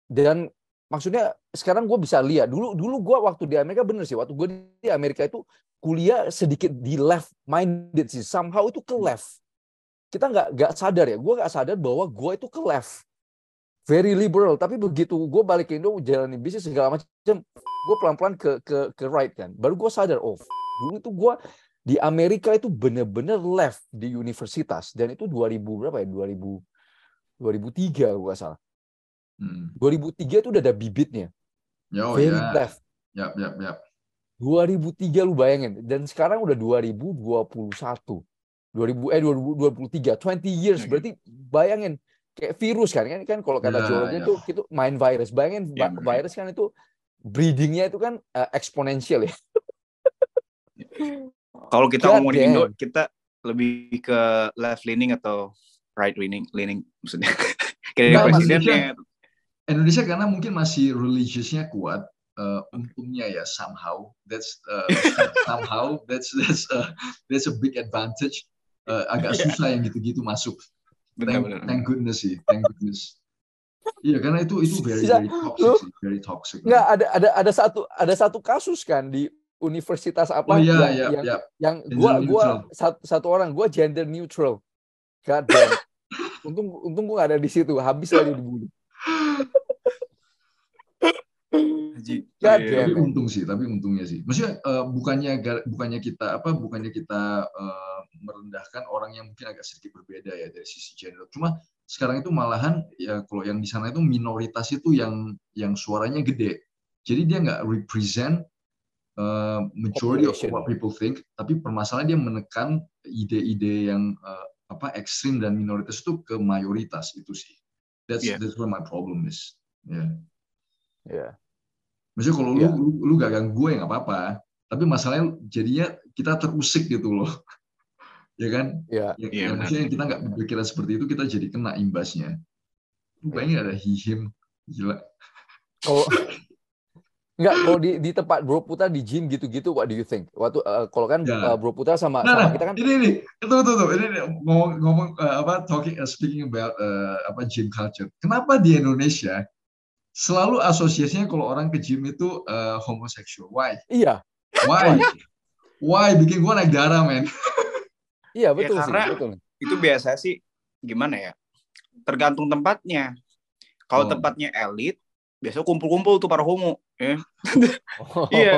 B: dan maksudnya sekarang gue bisa lihat dulu dulu gue waktu di Amerika bener sih waktu gue di Amerika itu kuliah sedikit di left minded sih somehow itu ke left. Kita nggak nggak sadar ya gue nggak sadar bahwa gue itu ke left. Very liberal tapi begitu gue balik ke Indo jalanin bisnis segala macam gue pelan pelan ke ke ke right kan. Baru gue sadar oh dulu itu gue di Amerika itu bener-bener left di universitas. Dan itu 2000 berapa ya? 2000 2003 gue salah. Hmm. 2003 itu udah ada bibitnya.
A: Yo, very yeah. left. Yap yap yap.
B: 2003 lu bayangin dan sekarang udah 2021 2000 eh 2023 20 years. Okay. berarti bayangin kayak virus kan kan kan kalau kata yeah, Joe yeah. itu itu main virus. Bayangin yeah, virus kan itu breedingnya itu kan uh, eksponensial ya.
C: Kalau kita God ngomong di Indo kita lebih ke left leaning atau right leaning leaning maksudnya [laughs]
A: kayak presidennya Indonesia karena mungkin masih religiousnya kuat uh, untungnya ya somehow that's uh, [laughs] somehow that's that's uh, that's a big advantage uh, agak yeah. susah yang gitu-gitu masuk. Benar, thank, benar. thank goodness sih, thank goodness. Iya karena itu itu very very toxic, sih, very toxic.
B: Enggak ada ada ada satu ada satu kasus kan di universitas apa
A: oh, iya,
B: yang,
A: iya,
B: yang,
A: iya.
B: yang gua gua satu, satu orang gua gender neutral. God damn. Untung untung gua gak ada di situ, habis lagi dibunuh.
A: Haji. Ya, tapi untung sih, tapi untungnya sih. Maksudnya uh, bukannya bukannya kita apa bukannya kita uh, merendahkan orang yang mungkin agak sedikit berbeda ya dari sisi gender. Cuma sekarang itu malahan ya kalau yang di sana itu minoritas itu yang yang suaranya gede. Jadi dia nggak represent uh, majority of what people think, tapi permasalahan dia menekan ide-ide yang uh, apa ekstrim dan minoritas itu ke mayoritas itu sih. That's yeah. that's where my problem is. Yeah.
B: Yeah.
A: Maksudnya kalau yeah. lu, lu lu gak ganggu gue ya nggak apa-apa. Tapi masalahnya jadinya kita terusik gitu loh. [laughs] ya kan?
B: Iya.
A: Ya, ya, ya, maksudnya kita nggak berpikiran seperti itu kita jadi kena imbasnya. Lu bayangin ada hihim gila.
B: Oh. [laughs] Enggak, kalau di, di tempat Bro Putra di gym gitu-gitu, what do you think? Waktu uh, kalau kan ya. uh, Bro Putra sama,
A: nah,
B: sama
A: nah,
B: kita kan
A: ini ini itu itu tuh ini, ini ngomong ngomong uh, apa talking uh, speaking about uh, apa gym culture. Kenapa di Indonesia selalu asosiasinya kalau orang ke gym itu uh, homoseksual. Why?
B: Iya.
A: Why? Why? Bikin gue naik darah, men.
B: iya, betul
C: ya,
B: sih. Betul.
C: Itu biasa sih gimana ya? Tergantung tempatnya. Kalau oh. tempatnya elit, biasa kumpul-kumpul tuh para homo. Ya. Oh. [laughs] iya.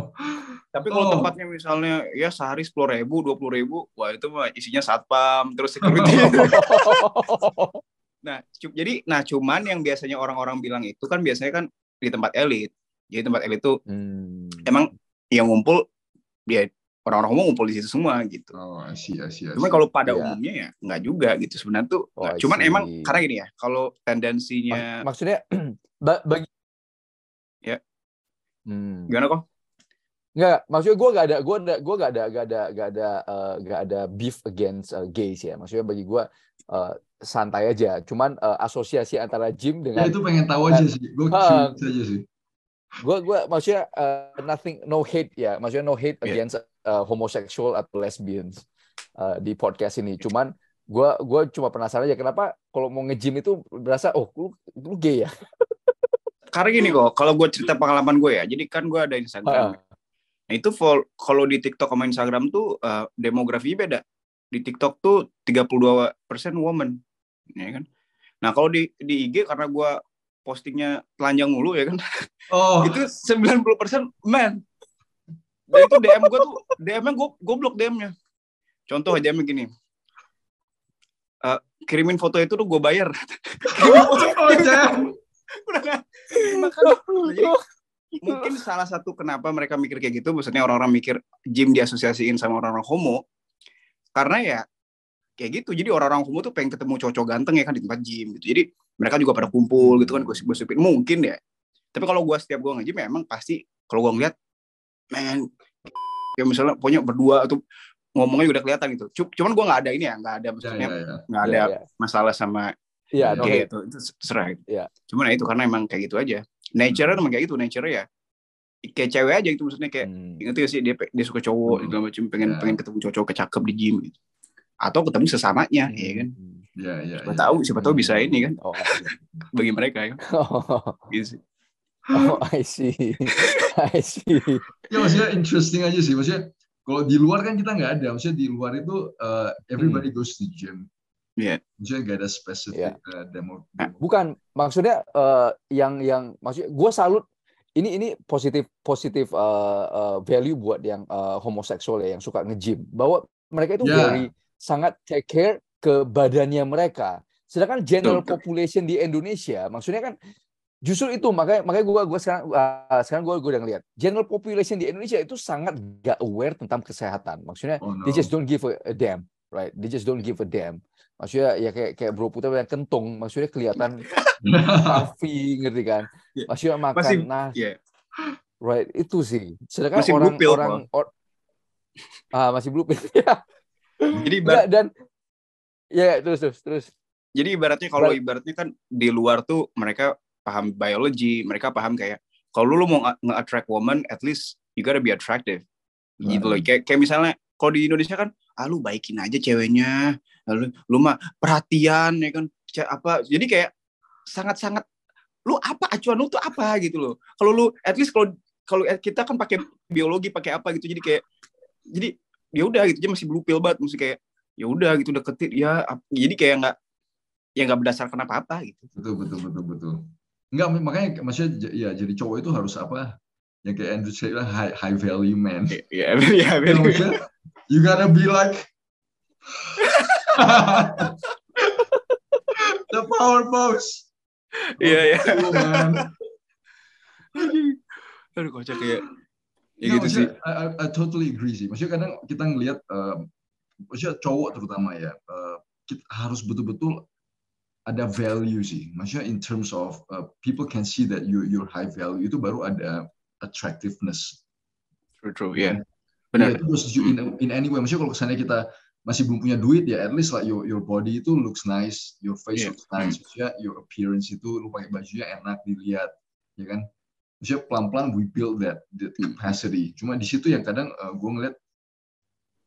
C: [laughs] Tapi kalau oh. tempatnya misalnya ya sehari sepuluh ribu, dua puluh ribu, wah itu mah isinya satpam, terus security. [laughs] Nah, jadi nah cuman yang biasanya orang-orang bilang itu kan biasanya kan di tempat elit. Jadi tempat elit itu hmm. emang yang ngumpul dia orang-orang umum ngumpul di situ semua gitu.
A: Oh, asyik, asyik.
C: Cuma kalau pada yeah. umumnya ya nggak juga gitu sebenarnya tuh. Oh, cuman emang karena gini ya, kalau tendensinya
B: Mak maksudnya [clears throat] bagi
C: ya. Hmm. Gimana kok?
B: Nggak, maksudnya gue gak ada, gue ada, gue gak ada, gak ada, gak ada, uh, gak ada beef against uh, gays ya. Maksudnya bagi gue uh, santai aja. Cuman uh, asosiasi antara gym dengan.
A: Ya itu pengen tahu aja sih. Gue uh, aja sih.
B: Gue gue maksudnya uh, nothing, no hate ya. Maksudnya no hate yeah. against uh, homosexual atau lesbians uh, di podcast ini. Cuman gue gue cuma penasaran aja kenapa kalau mau nge-gym itu berasa oh lu, lu gay ya. [laughs]
C: Karena gini kok, kalau gue cerita pengalaman gue ya, jadi kan gue ada Instagram. Uh Nah, itu kalau di TikTok sama Instagram tuh uh, demografi beda. Di TikTok tuh 32% woman, ya kan. Nah, kalau di di IG karena gue postingnya telanjang mulu ya kan. Oh. [laughs] itu 90% men. Dan itu DM gue tuh, DM-nya gue goblok DM-nya. Contoh aja begini. Uh, kirimin foto itu tuh gue bayar. [laughs] oh, jadi mungkin salah satu kenapa mereka mikir kayak gitu, maksudnya orang-orang mikir gym diasosiasiin sama orang-orang homo, karena ya kayak gitu. Jadi orang-orang homo tuh pengen ketemu cowok ganteng ya kan di tempat gym gitu. Jadi mereka juga pada kumpul gitu kan gosip-gosipin. Mungkin ya. Tapi kalau gue setiap gue nge-gym memang ya pasti kalau gue ngeliat, men, kayak misalnya pokoknya berdua atau ngomongnya udah kelihatan gitu. Cuman gue nggak ada ini ya, nggak ada maksudnya ya, ya, ya. nggak ada ya, ya. masalah sama Iya, kayak gitu. Itu serah. Ya. Cuman ya itu karena emang kayak gitu aja. Nature-nya emang kayak gitu. Nature ya kayak cewek aja gitu maksudnya kayak hmm. inget gak sih dia dia suka cowok hmm. macam pengen yeah. pengen ketemu cowok kecakep di gym gitu atau ketemu sesamanya hmm. ya kan
A: ya ya
C: siapa ya. tahu siapa tahu bisa ini kan oh. [laughs] bagi mereka ya
B: oh. [laughs] gitu sih oh I see [laughs] I see
A: ya maksudnya interesting aja sih maksudnya kalau di luar kan kita nggak ada maksudnya di luar itu uh, everybody hmm. goes to gym
C: Iya. Yeah.
A: Maksudnya gak ada spesifik yeah. uh, demo,
B: demo. Bukan, maksudnya uh, yang yang maksudnya gue salut ini ini positif positif uh, uh, value buat yang uh, homoseksual ya yang suka nge-gym bahwa mereka itu yeah. very sangat take care ke badannya mereka. Sedangkan general Betul. population di Indonesia, maksudnya kan justru itu makanya makanya gue gue sekarang uh, sekarang gue gue udah ngeliat general population di Indonesia itu sangat gak aware tentang kesehatan. Maksudnya oh, no. they just don't give a, a damn, right? They just don't give a damn. Maksudnya ya kayak kayak Bro Putra yang kentung, maksudnya kelihatan [laughs] puffy, ngerti kan? Iya. Maksudnya makan Masih, nah yeah. right itu sih. Sedangkan masih orang blue orang or, ah masih blue pill. [laughs]
C: Jadi ibarat,
B: dan ya terus terus terus.
C: Jadi ibaratnya kalau ibaratnya kan di luar tuh mereka paham biologi, mereka paham kayak kalau lu mau nge-attract woman, at least you gotta be attractive. Gitu loh. Kayak, kayak misalnya kalau di Indonesia kan, ah lu baikin aja ceweknya, lalu lu mah perhatian ya kan, apa? Jadi kayak sangat-sangat lu apa? Acuan lu tuh apa? Gitu loh. Kalau lu at least kalau kalau kita kan pakai biologi pakai apa gitu. Jadi kayak jadi ya udah gitu. Aja masih blue pill banget. Mesti kayak ya udah gitu deketin ya. Jadi kayak nggak ya nggak berdasarkan apa apa gitu.
A: Betul betul betul betul. Nggak makanya maksudnya ya jadi cowok itu harus apa? Yang kayak Andrew bilang high, high value man.
C: Ya ya
A: yeah, you gotta be like the power boss
C: iya iya aduh kocak kayak
A: Ya, gitu sih. I, I, I totally agree sih. Maksudnya kadang kita ngelihat, uh, maksudnya cowok terutama ya, uh, kita harus betul-betul ada value sih. Maksudnya in terms of uh, people can see that you you're high value itu baru ada attractiveness.
C: True, true, yeah.
A: Benar. Yeah, terus in in any way. Maksudnya kalau kesannya kita masih belum punya duit ya, at least like your your body itu looks nice, your face yeah. looks nice, maksudnya your appearance itu lu pakai bajunya enak dilihat, ya kan? maksudnya pelan-pelan we build that, that capacity. Cuma di situ yang kadang uh, eh, gue ngeliat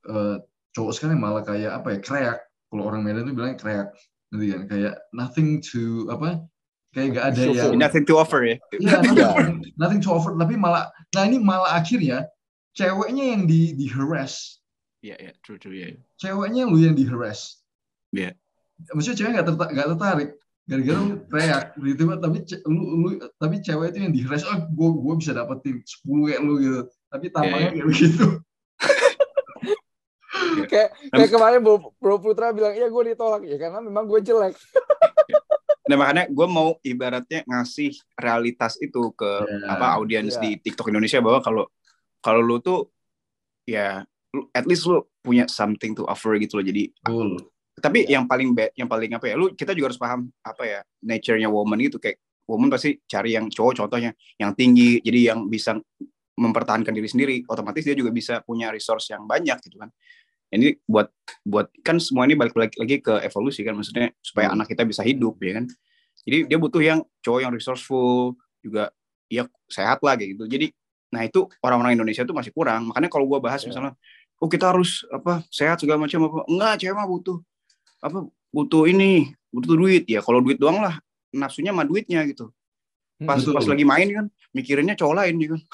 A: uh, cowok sekarang malah kayak apa ya kreak. Kalau orang Medan tuh bilang kreak, nanti kan kayak nothing to apa kayak gak ada yang
C: nothing to offer ya.
A: Yeah, nothing, nothing to offer. Tapi malah, nah ini malah akhirnya ceweknya yang di di harass.
C: Iya, yeah, iya, yeah, true, true, ya. Yeah.
A: Ceweknya lu yang di harass.
C: Iya. Yeah.
A: Maksudnya cewek gak, tertarik, gak tertarik gara-gara lu teriak gitu tapi lu, lu tapi cewek itu yang di harass oh gue gue bisa dapetin 10 kayak lu gitu tapi tampangnya yeah, yeah. kayak begitu [laughs]
B: kayak kayak kemarin Bro, Bro Putra bilang iya gue ditolak ya karena memang gue jelek
C: nah makanya gue mau ibaratnya ngasih realitas itu ke yeah. apa audiens yeah. di TikTok Indonesia bahwa kalau kalau lu tuh ya at least lu punya something to offer gitu loh jadi
A: cool
C: tapi yang paling bad, yang paling apa ya lu kita juga harus paham apa ya nature-nya woman itu kayak woman pasti cari yang cowok contohnya yang tinggi jadi yang bisa mempertahankan diri sendiri otomatis dia juga bisa punya resource yang banyak gitu kan. Ini buat buat kan semua ini balik lagi, lagi ke evolusi kan maksudnya supaya hmm. anak kita bisa hidup ya kan. Jadi dia butuh yang cowok yang resourceful juga ya sehat lah gitu. Jadi nah itu orang-orang Indonesia tuh masih kurang makanya kalau gua bahas yeah. misalnya oh kita harus apa sehat segala macam apa enggak cewek mah butuh apa butuh ini butuh duit. Ya kalau duit doang lah nafsunya sama duitnya gitu. Pas Betul. pas lagi main kan mikirinnya cowok lain gitu. [laughs]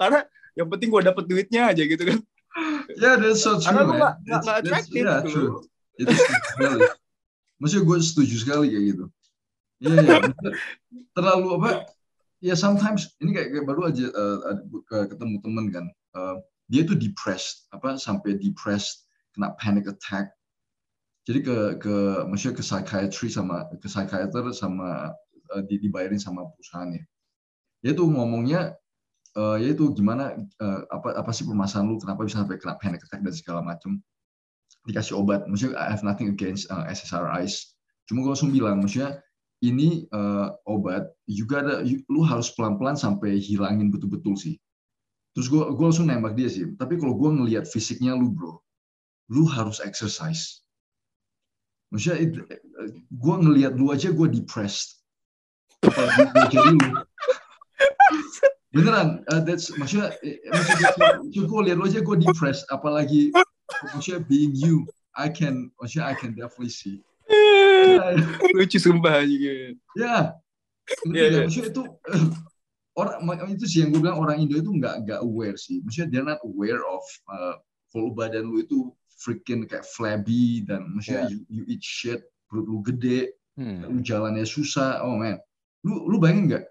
C: Karena yang penting gue dapet duitnya aja gitu kan.
A: Yeah that's so true
C: karena
A: man.
C: gak, gak, gak attractive
A: yeah,
C: gitu.
A: true. itu maksudnya gue setuju sekali kayak gitu. Iya yeah, [laughs] yeah. terlalu apa ya sometimes ini kayak, kayak baru aja uh, ketemu temen kan. Uh, dia tuh depressed apa sampai depressed kena panic attack. Jadi ke ke maksudnya ke psychiatry sama ke psychiater sama uh, dibayarin sama perusahaannya. Dia tuh ngomongnya uh, ya itu gimana uh, apa apa sih permasalahan lu? Kenapa bisa sampai kena panic attack dan segala macam dikasih obat. Maksudnya I have nothing against uh, SSRIs cuma gue langsung bilang maksudnya ini uh, obat juga ada lu harus pelan-pelan sampai hilangin betul-betul sih. Terus gue gue langsung nembak dia sih. Tapi kalau gue ngelihat fisiknya lu bro lu harus exercise. Maksudnya gue ngelihat lu aja gue depressed. Jadi lu beneran uh, that's maksudnya eh, maksudnya gue lihat lo aja gue depressed. Apalagi maksudnya being you I can maksudnya I can definitely see. [laughs]
C: lucu sumpah juga
A: ya yeah. yeah, maksudnya itu [clears throat] orang itu sih yang gue bilang orang Indo itu nggak nggak aware sih maksudnya they're not aware of uh, kalau badan lu itu freaking kayak flabby dan maksudnya yeah. you, you eat shit perut lu gede hmm. lu jalannya susah oh man lu lu bayangin nggak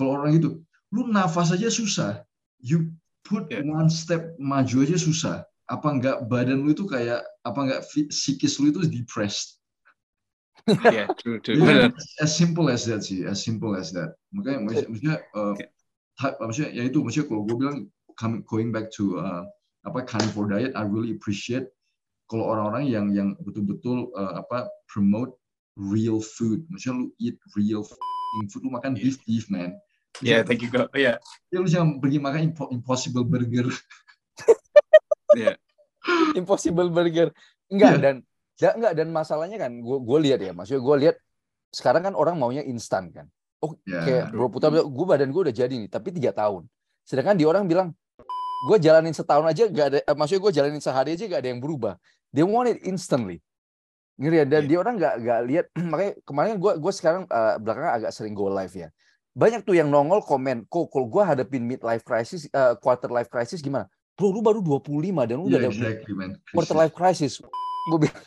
A: kalau orang itu lu nafas aja susah you put yeah. one step maju aja susah apa enggak badan lu itu kayak apa enggak psikis lu itu depressed [laughs]
C: yeah, true, true.
A: Yeah, as simple as that sih, as simple as that. Makanya, maksudnya, uh, yeah. maksudnya ya itu, maksudnya kalau gue bilang coming, going back to uh, apa carnivore diet, I really appreciate kalau orang-orang yang yang betul-betul uh, apa promote real food, maksudnya lu eat real food, lu makan yeah. beef beef man,
C: Ya, yeah, thank you, kok. Iya.
A: Ya, lu jangan pergi makan impossible burger.
C: Yeah.
B: Impossible burger. Enggak, yeah. dan ya, enggak dan masalahnya kan gue gue lihat ya, maksudnya gue lihat sekarang kan orang maunya instan kan. Oh, yeah. kayak Bro Putra bilang, gue badan gue udah jadi nih, tapi tiga tahun. Sedangkan di orang bilang, gue jalanin setahun aja gak ada, eh, maksudnya gue jalanin sehari aja gak ada yang berubah. They want it instantly. Ngeri ya, dan yeah. dia orang gak, gak lihat, [clears throat] makanya kemarin gue gue sekarang uh, belakangan agak sering go live ya banyak tuh yang nongol komen, kok kalau gue hadapin mid life crisis, uh, quarter life crisis gimana? Bro, lu baru 25 dan lu yeah, udah exactly, ada quarter life crisis. Gue bilang,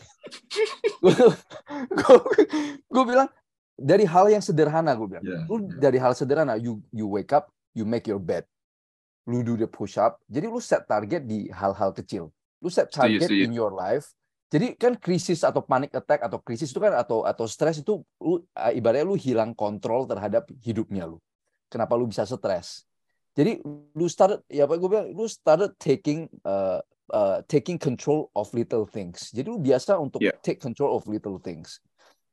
B: [laughs] gue bilang dari hal yang sederhana gue bilang, yeah, lu yeah. dari hal sederhana, you you wake up, you make your bed, lu do the push up, jadi lu set target di hal-hal kecil, lu set target so you, so in your life, jadi kan krisis atau panic attack atau krisis itu kan atau atau stres itu lu ibaratnya lu hilang kontrol terhadap hidupnya lu. Kenapa lu bisa stres? Jadi lu start ya apa gue bilang lu started taking uh, uh, taking control of little things. Jadi lu biasa untuk yeah. take control of little things.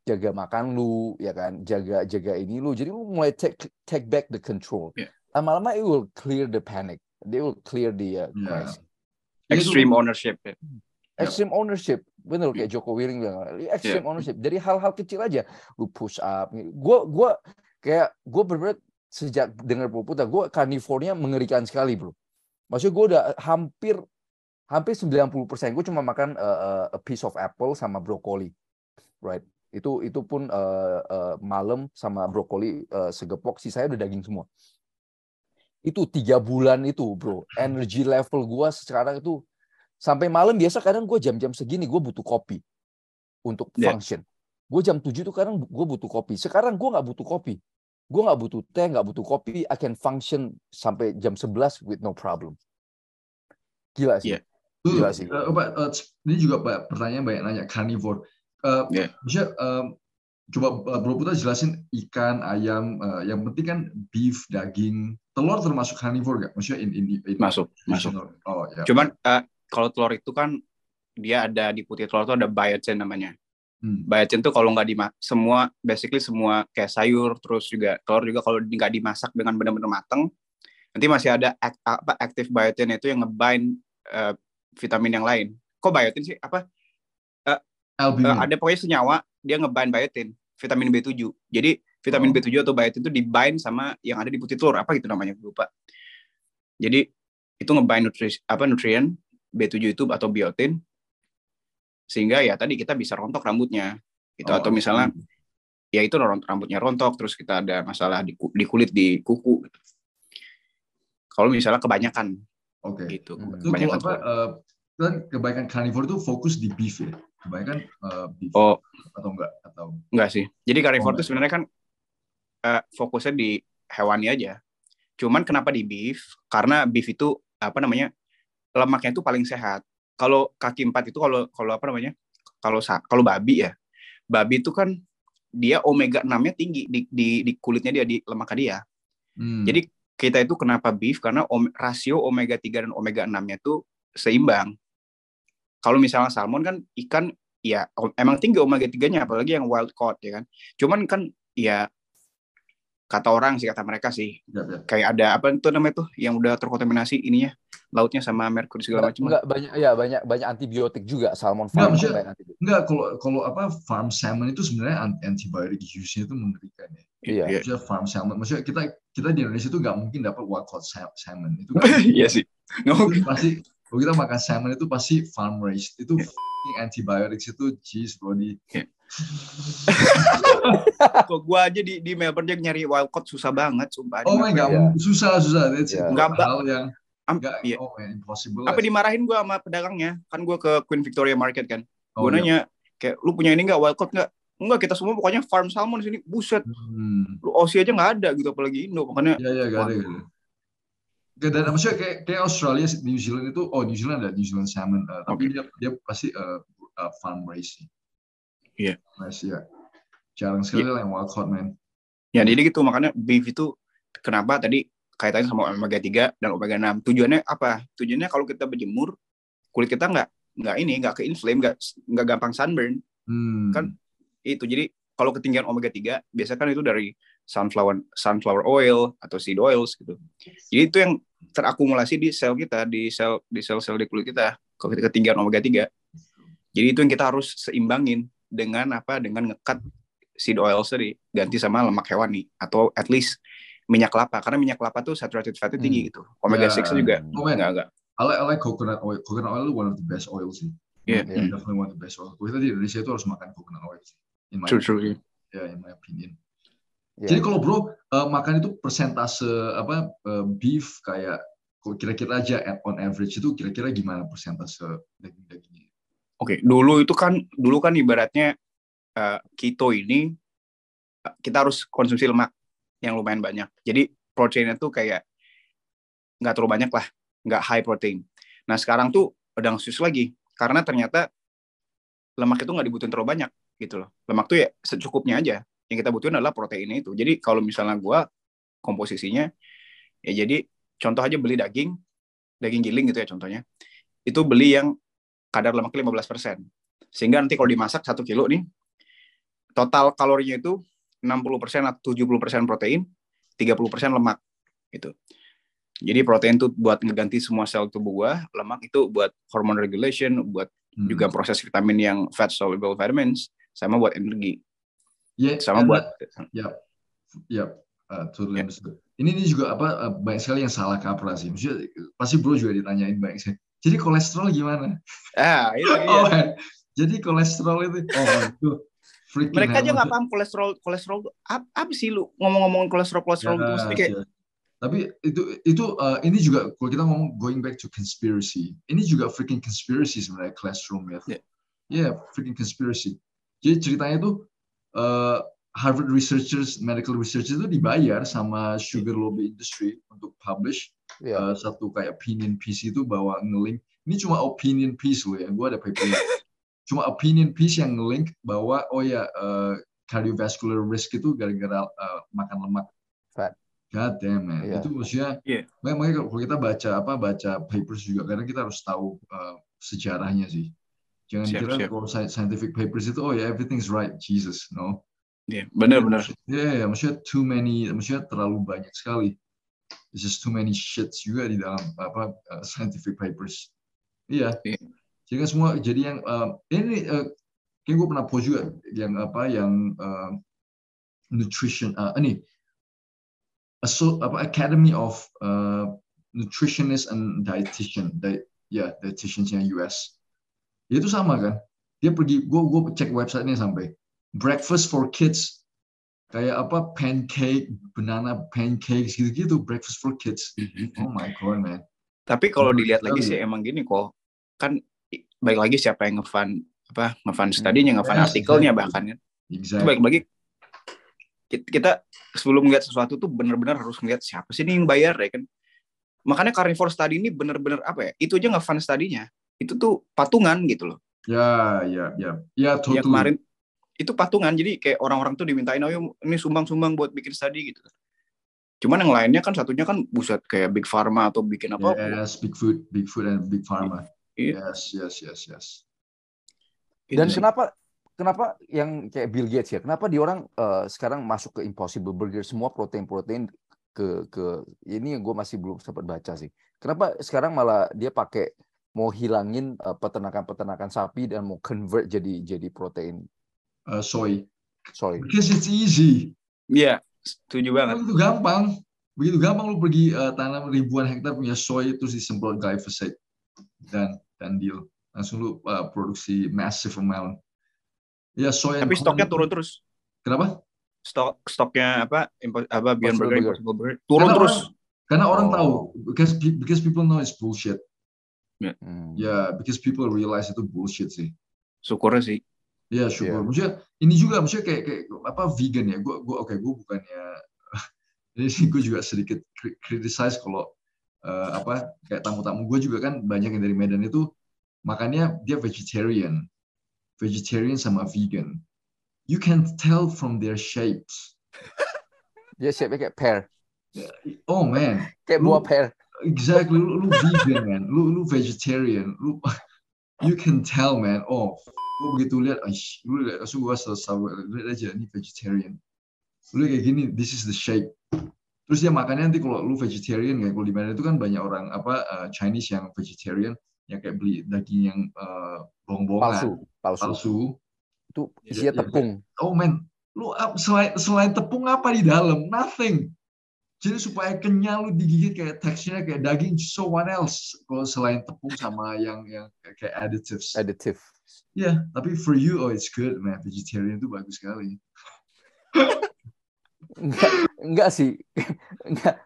B: Jaga makan lu ya kan, jaga jaga ini lu. Jadi lu mulai take take back the control. Yeah. Lama-lama it will clear the panic. They will clear the uh, crisis.
C: Yeah. Extreme ownership. Ya.
B: Extreme ownership, bener kayak Joko Wiring bilang. Extreme yeah. ownership. Dari hal-hal kecil aja, lu push up. Gue gue kayak gue bener sejak dengar Puputa, gue carnivornya mengerikan sekali bro. Maksudnya gue udah hampir hampir 90 persen. Gue cuma makan uh, a piece of apple sama brokoli, right? Itu itu pun uh, uh, malam sama brokoli uh, segepok. Sisanya udah daging semua. Itu tiga bulan itu bro. Energy level gue sekarang itu Sampai malam biasa kadang gue jam-jam segini gue butuh kopi untuk yeah. function. Gue jam 7 tuh kadang gue butuh kopi. Sekarang gue nggak butuh kopi. Gue nggak butuh teh, nggak butuh kopi. I can function sampai jam 11 with no problem. Gila sih. Yeah.
A: Gila sih. Uh, Pak, uh, ini juga Pak, pertanyaan banyak nanya carnivore. Uh, yeah. Bisa, um, coba uh, Bro Putra jelasin ikan, ayam, uh, yang penting kan beef, daging, telur termasuk carnivore gak? Maksudnya in, in, in
C: masuk, masuk. Oh, ya. Cuman uh, kalau telur itu kan dia ada di putih telur itu ada biotin namanya. Hmm. Biotin tuh kalau nggak dimasak semua basically semua kayak sayur terus juga telur juga kalau nggak dimasak dengan benar-benar mateng nanti masih ada act, apa aktif biotin itu yang ngebind uh, vitamin yang lain. Kok biotin sih apa? Uh, uh, ada pokoknya senyawa dia ngebind biotin vitamin B7. Jadi vitamin oh. B7 atau biotin itu dibind sama yang ada di putih telur apa gitu namanya lupa. Jadi itu ngebind nutri apa nutrien B7 itu atau biotin sehingga ya tadi kita bisa rontok rambutnya itu oh, atau misalnya iya. ya itu rambutnya rontok terus kita ada masalah di, di kulit di kuku gitu. Kalau misalnya kebanyakan.
A: Oke.
C: Okay. Gitu.
A: Hmm. Kalau apa? Uh, kan kebaikan carnivore itu fokus di beef ya. Kebanyakan uh, beef.
C: Oh.
A: Atau enggak? Atau
C: enggak sih. Jadi carnivore oh, itu sebenarnya kan uh, fokusnya di hewani aja. Cuman kenapa di beef? Karena beef itu apa namanya? lemaknya itu paling sehat. Kalau kaki empat itu kalau kalau apa namanya? Kalau kalau babi ya. Babi itu kan dia omega 6-nya tinggi di, di di kulitnya dia di lemak dia. Hmm. Jadi kita itu kenapa beef karena om, rasio omega 3 dan omega 6-nya itu seimbang. Kalau misalnya salmon kan ikan ya emang tinggi omega 3-nya apalagi yang wild caught ya kan. Cuman kan ya kata orang sih kata mereka sih. Ya, ya. kayak ada apa itu namanya tuh yang udah terkontaminasi ininya lautnya sama merkuri segala macam
B: enggak banyak ya banyak banyak antibiotik juga salmon
A: farm enggak, enggak kalau kalau apa farm salmon itu sebenarnya antibiotik use-nya itu mengerikan ya.
B: Iya.
A: Maksudnya farm salmon maksudnya kita kita di Indonesia itu nggak mungkin dapat wild caught salmon. Itu [laughs]
C: iya sih.
A: No. pasti kalau kita makan salmon itu pasti farm raised. Itu yeah. antibiotik itu cheese bro di yeah
C: Kok gua aja di di Melbourne aja nyari wildcard susah banget sumpah.
A: Oh my god, yeah. susah susah.
C: That's yeah. Enggak
A: hal yang
C: enggak iya. oh man, impossible. Apa dimarahin gua sama pedagangnya? Kan gua ke Queen Victoria Market kan. Oh, gua iya. nanya kayak lu punya ini enggak wildcard enggak? Enggak, kita semua pokoknya farm salmon di sini. Buset. Hmm. Lu Aussie aja enggak ada gitu apalagi Indo makanya.
A: Iya iya enggak ada gitu. Dan maksudnya kayak, kayak Australia, New Zealand itu, oh New Zealand ada New Zealand salmon, uh, tapi okay. dia dia pasti uh, uh, farm raised
C: Iya.
A: Nice, ya. Jarang sekali yeah. lah yang wild caught, man.
C: Ya, jadi gitu. Makanya beef itu kenapa tadi kaitannya sama omega 3 dan omega 6. Tujuannya apa? Tujuannya kalau kita berjemur, kulit kita nggak nggak ini nggak ke inflame, nggak nggak gampang sunburn. Hmm. Kan itu. Jadi kalau ketinggian omega 3 biasanya kan itu dari sunflower sunflower oil atau seed oils gitu. Jadi itu yang terakumulasi di sel kita, di sel di sel-sel di kulit kita kalau ketinggian omega 3. Jadi itu yang kita harus seimbangin dengan apa dengan ngekat seed oil tadi ganti sama lemak hewani atau at least minyak kelapa karena minyak kelapa tuh saturated fatnya tinggi hmm. gitu omega yeah. 6 juga
A: oh, enggak enggak I like, I like coconut oil coconut oil one of the best oil sih
C: yeah. yeah.
A: definitely one of the best oil kita di Indonesia itu harus makan coconut oil sih
C: in my true,
A: opinion. true. yeah in my opinion yeah. jadi kalau bro uh, makan itu persentase apa uh, beef kayak kira-kira aja on average itu kira-kira gimana persentase daging-dagingnya
C: Oke, okay, dulu itu kan dulu kan ibaratnya uh, keto ini uh, kita harus konsumsi lemak yang lumayan banyak. Jadi proteinnya tuh kayak nggak terlalu banyak lah, nggak high protein. Nah sekarang tuh udah khusus lagi karena ternyata lemak itu nggak dibutuhin terlalu banyak gitu loh. Lemak tuh ya secukupnya aja. Yang kita butuhin adalah proteinnya itu. Jadi kalau misalnya gue komposisinya ya jadi contoh aja beli daging, daging giling gitu ya contohnya. Itu beli yang kadar lemaknya 15%. Sehingga nanti kalau dimasak satu kilo nih, total kalorinya itu 60% atau 70% protein, 30% lemak. Gitu. Jadi protein itu buat ngeganti semua sel tubuh gua, lemak itu buat hormone regulation, buat hmm. juga proses vitamin yang fat soluble vitamins, sama buat energi.
A: Ya, yeah, sama buat ya, ya, uh, totally yeah. Ini ini juga apa uh, banyak sekali yang salah kaprah sih. Maksudnya pasti bro juga ditanyain banyak sekali jadi kolesterol gimana?
C: Ah, itu [laughs] dia.
A: Oh, jadi kolesterol itu oh itu
C: Mereka aja nggak paham kolesterol kolesterol apa, apa sih lu ngomong-ngomong kolesterol kolesterol ya, itu kayak ya.
A: tapi itu itu uh, ini juga kalau kita ngomong going back to conspiracy ini juga freaking conspiracy sebenarnya classroom ya yeah. yeah freaking conspiracy jadi ceritanya itu uh, Harvard researchers medical researchers itu dibayar sama sugar lobby industry untuk publish yeah. uh, satu kayak opinion piece itu bahwa ngelink ini cuma opinion piece loh ya gue ada paper cuma opinion piece yang ngelink bahwa oh ya uh, cardiovascular risk itu gara-gara uh, makan lemak
B: fat
A: God damn man. Yeah. Itu maksudnya yeah. makanya kalau kita baca apa baca papers juga karena kita harus tahu uh, sejarahnya sih. Jangan siap, kira siap. kalau scientific papers itu oh ya yeah, everything's right Jesus no.
C: Iya, yeah, benar benar.
A: Iya, yeah, yeah, maksudnya too many, maksudnya terlalu banyak sekali there's just too many shits juga di dalam apa uh, scientific papers. Iya. Yeah. Jadi kan semua jadi yang uh, ini uh, kayak gue pernah post juga yang apa yang uh, nutrition uh, ini so, apa Academy of uh, Nutritionist and Dietitian, di, ya yeah, dietitiansnya US. Ya, itu sama kan? Dia pergi, gue gue cek websitenya sampai breakfast for kids kayak apa pancake, banana pancakes gitu-gitu, breakfast for kids. Oh my god, man.
C: Tapi kalau dilihat lagi sih emang gini kok, kan baik lagi siapa yang ngefan apa ngefan studinya, ngefan yes, artikelnya exactly. bahkan kan. Exactly. Baik lagi kita sebelum melihat sesuatu tuh benar-benar harus melihat siapa sih nih yang bayar ya kan. Makanya carnivore study ini benar-benar apa ya? Itu aja nggak fun studinya. Itu tuh patungan gitu loh.
A: Ya, ya, ya. Ya, totally.
C: Yang kemarin itu patungan. Jadi kayak orang-orang tuh dimintain ayo ini sumbang-sumbang buat bikin study gitu. Cuman yang lainnya kan satunya kan buset kayak big pharma atau bikin apa.
A: Yes big food big food and big pharma. Yeah. yes yes yes yes.
B: Dan itu kenapa kenapa yang kayak Bill Gates ya kenapa di orang uh, sekarang masuk ke Impossible Burger semua protein-protein ke ke ini yang gue masih belum sempat baca sih. Kenapa sekarang malah dia pakai mau hilangin uh, peternakan-peternakan sapi dan mau convert jadi jadi protein
A: uh, soy.
B: Soy.
A: Because it's easy.
C: Iya, yeah, setuju banget.
A: Begitu gampang. Begitu gampang lu pergi uh, tanam ribuan hektar punya soy itu disembel glyphosate dan dan deal. Langsung lu uh, produksi massive amount. Ya soy.
C: Tapi stoknya turun terus.
A: Kenapa?
C: Stok stoknya apa? Apa Beyond Burger, Burger. turun karena terus.
A: Orang, karena orang oh. tahu because because people know it's bullshit. Ya, yeah. hmm. yeah, because people realize itu bullshit sih.
C: Syukurnya sih.
A: Iya syukur. Yeah. Maksudnya ini juga maksudnya kayak, kayak apa vegan ya. Gue gue oke okay, gue bukannya [laughs] ini sih gue juga sedikit criticize kalau uh, apa kayak tamu-tamu gue juga kan banyak yang dari Medan itu makannya dia vegetarian, vegetarian sama vegan. You can tell from their shapes. [laughs]
B: Dia shape kayak pear.
A: Oh man.
B: Kayak buah pear.
A: Exactly. Lu, lu vegan man. Lu lu vegetarian. Lu [laughs] you can tell man. Oh gue begitu lihat, lu lihat langsung gue selesai lihat aja ini vegetarian. Lu kayak gini, this is the shape. Terus dia makannya nanti kalau lu vegetarian kayak kalau di mana itu kan banyak orang apa uh, Chinese yang vegetarian yang kayak beli daging yang uh, bohong-bohongan,
B: palsu, palsu.
A: palsu.
B: Itu isinya ya, tepung.
A: Ya, oh man, lu selain selain tepung apa di dalam? Nothing. Jadi supaya kenyal lu digigit kayak teksturnya kayak daging. So what else? Kalau selain tepung sama yang yang kayak additives.
B: Additive
A: yeah, tapi for you, oh it's good, man. Vegetarian itu bagus sekali.
B: enggak, enggak sih. Enggak.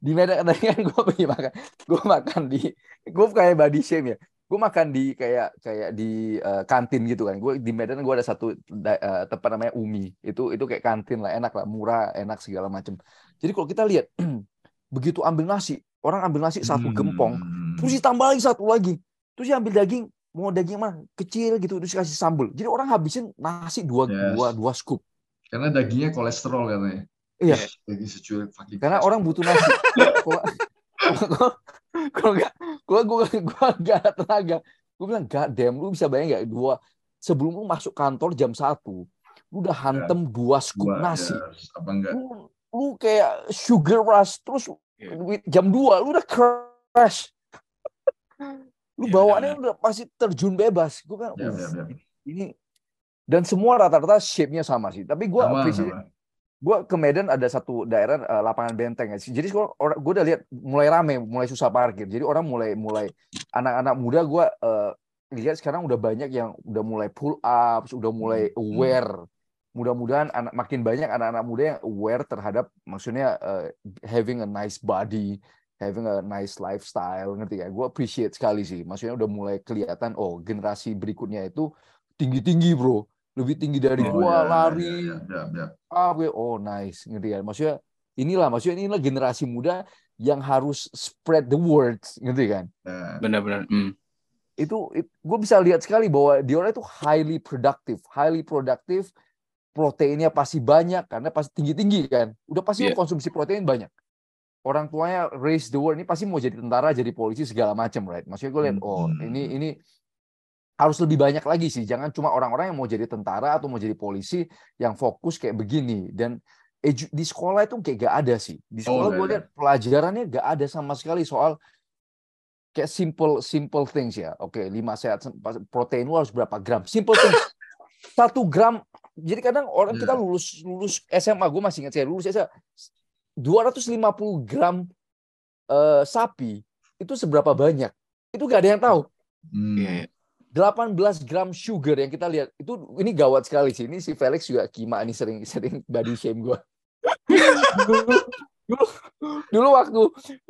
B: di Medan tadi kan gue pergi makan. Gue makan di, gue kayak body shame ya. Gue makan di kayak kayak di uh, kantin gitu kan. Gue di Medan gue ada satu uh, tempat namanya Umi. Itu itu kayak kantin lah, enak lah, murah, enak segala macam. Jadi kalau kita lihat [clears throat] begitu ambil nasi, orang ambil nasi satu gempong, hmm. terus ditambah lagi satu lagi, terus dia ambil daging mau daging mana? Kecil gitu terus kasih sambal. Jadi orang habisin nasi dua yes. dua dua scoop
A: karena dagingnya kolesterol katanya.
B: Iya.
A: Daging secuil
B: karena orang butuh nasi. [laughs] Kalau nggak kalau gue gue nggak tenaga. Gue bilang gak dem lu bisa bayang nggak? Dua sebelum lu masuk kantor jam satu lu udah hantem yeah. dua scoop dua, nasi.
A: yes. apa enggak?
B: Lu, lu kayak sugar rush terus yeah. jam dua lu udah crash lu ya, bawaannya ya, udah pasti terjun bebas. Gue kan ya, ya, ya. ini dan semua rata-rata shape-nya sama sih. Tapi gue gue ke Medan ada satu daerah uh, lapangan benteng. Ya jadi gue gue udah lihat mulai rame mulai susah parkir. Jadi orang mulai mulai anak-anak muda gue uh, lihat sekarang udah banyak yang udah mulai pull up udah mulai hmm, hmm. aware. Mudah-mudahan anak makin banyak anak-anak muda yang aware terhadap maksudnya uh, having a nice body having a nice lifestyle ngerti ya gue appreciate sekali sih. Maksudnya udah mulai kelihatan oh generasi berikutnya itu tinggi tinggi bro. Lebih tinggi dari oh, gua yeah, lari. yeah, yeah, yeah, ah gue oh nice ngerti ya maksudnya inilah maksudnya inilah generasi muda yang harus spread the words ngerti kan?
C: Benar-benar mm.
B: itu, itu gue bisa lihat sekali bahwa dia orang itu highly productive highly productive proteinnya pasti banyak karena pasti tinggi tinggi kan? Udah pasti yeah. konsumsi protein banyak orang tuanya raise the world ini pasti mau jadi tentara, jadi polisi segala macam, right? Maksudnya gue lihat, oh hmm. ini ini harus lebih banyak lagi sih. Jangan cuma orang-orang yang mau jadi tentara atau mau jadi polisi yang fokus kayak begini. Dan di sekolah itu kayak gak ada sih. Di sekolah oh, gue lihat pelajarannya gak ada sama sekali soal kayak simple simple things ya. Oke, lima sehat protein lu harus berapa gram? Simple things. Satu gram. Jadi kadang orang kita iya. lulus lulus SMA, gue masih ingat saya lulus SMA 250 gram uh, sapi itu seberapa banyak? Itu gak ada yang tahu.
C: Hmm. Yeah. Iya.
B: 18 gram sugar yang kita lihat itu ini gawat sekali sih. Ini si Felix juga kima ini sering sering body shame gue. dulu, dulu, dulu waktu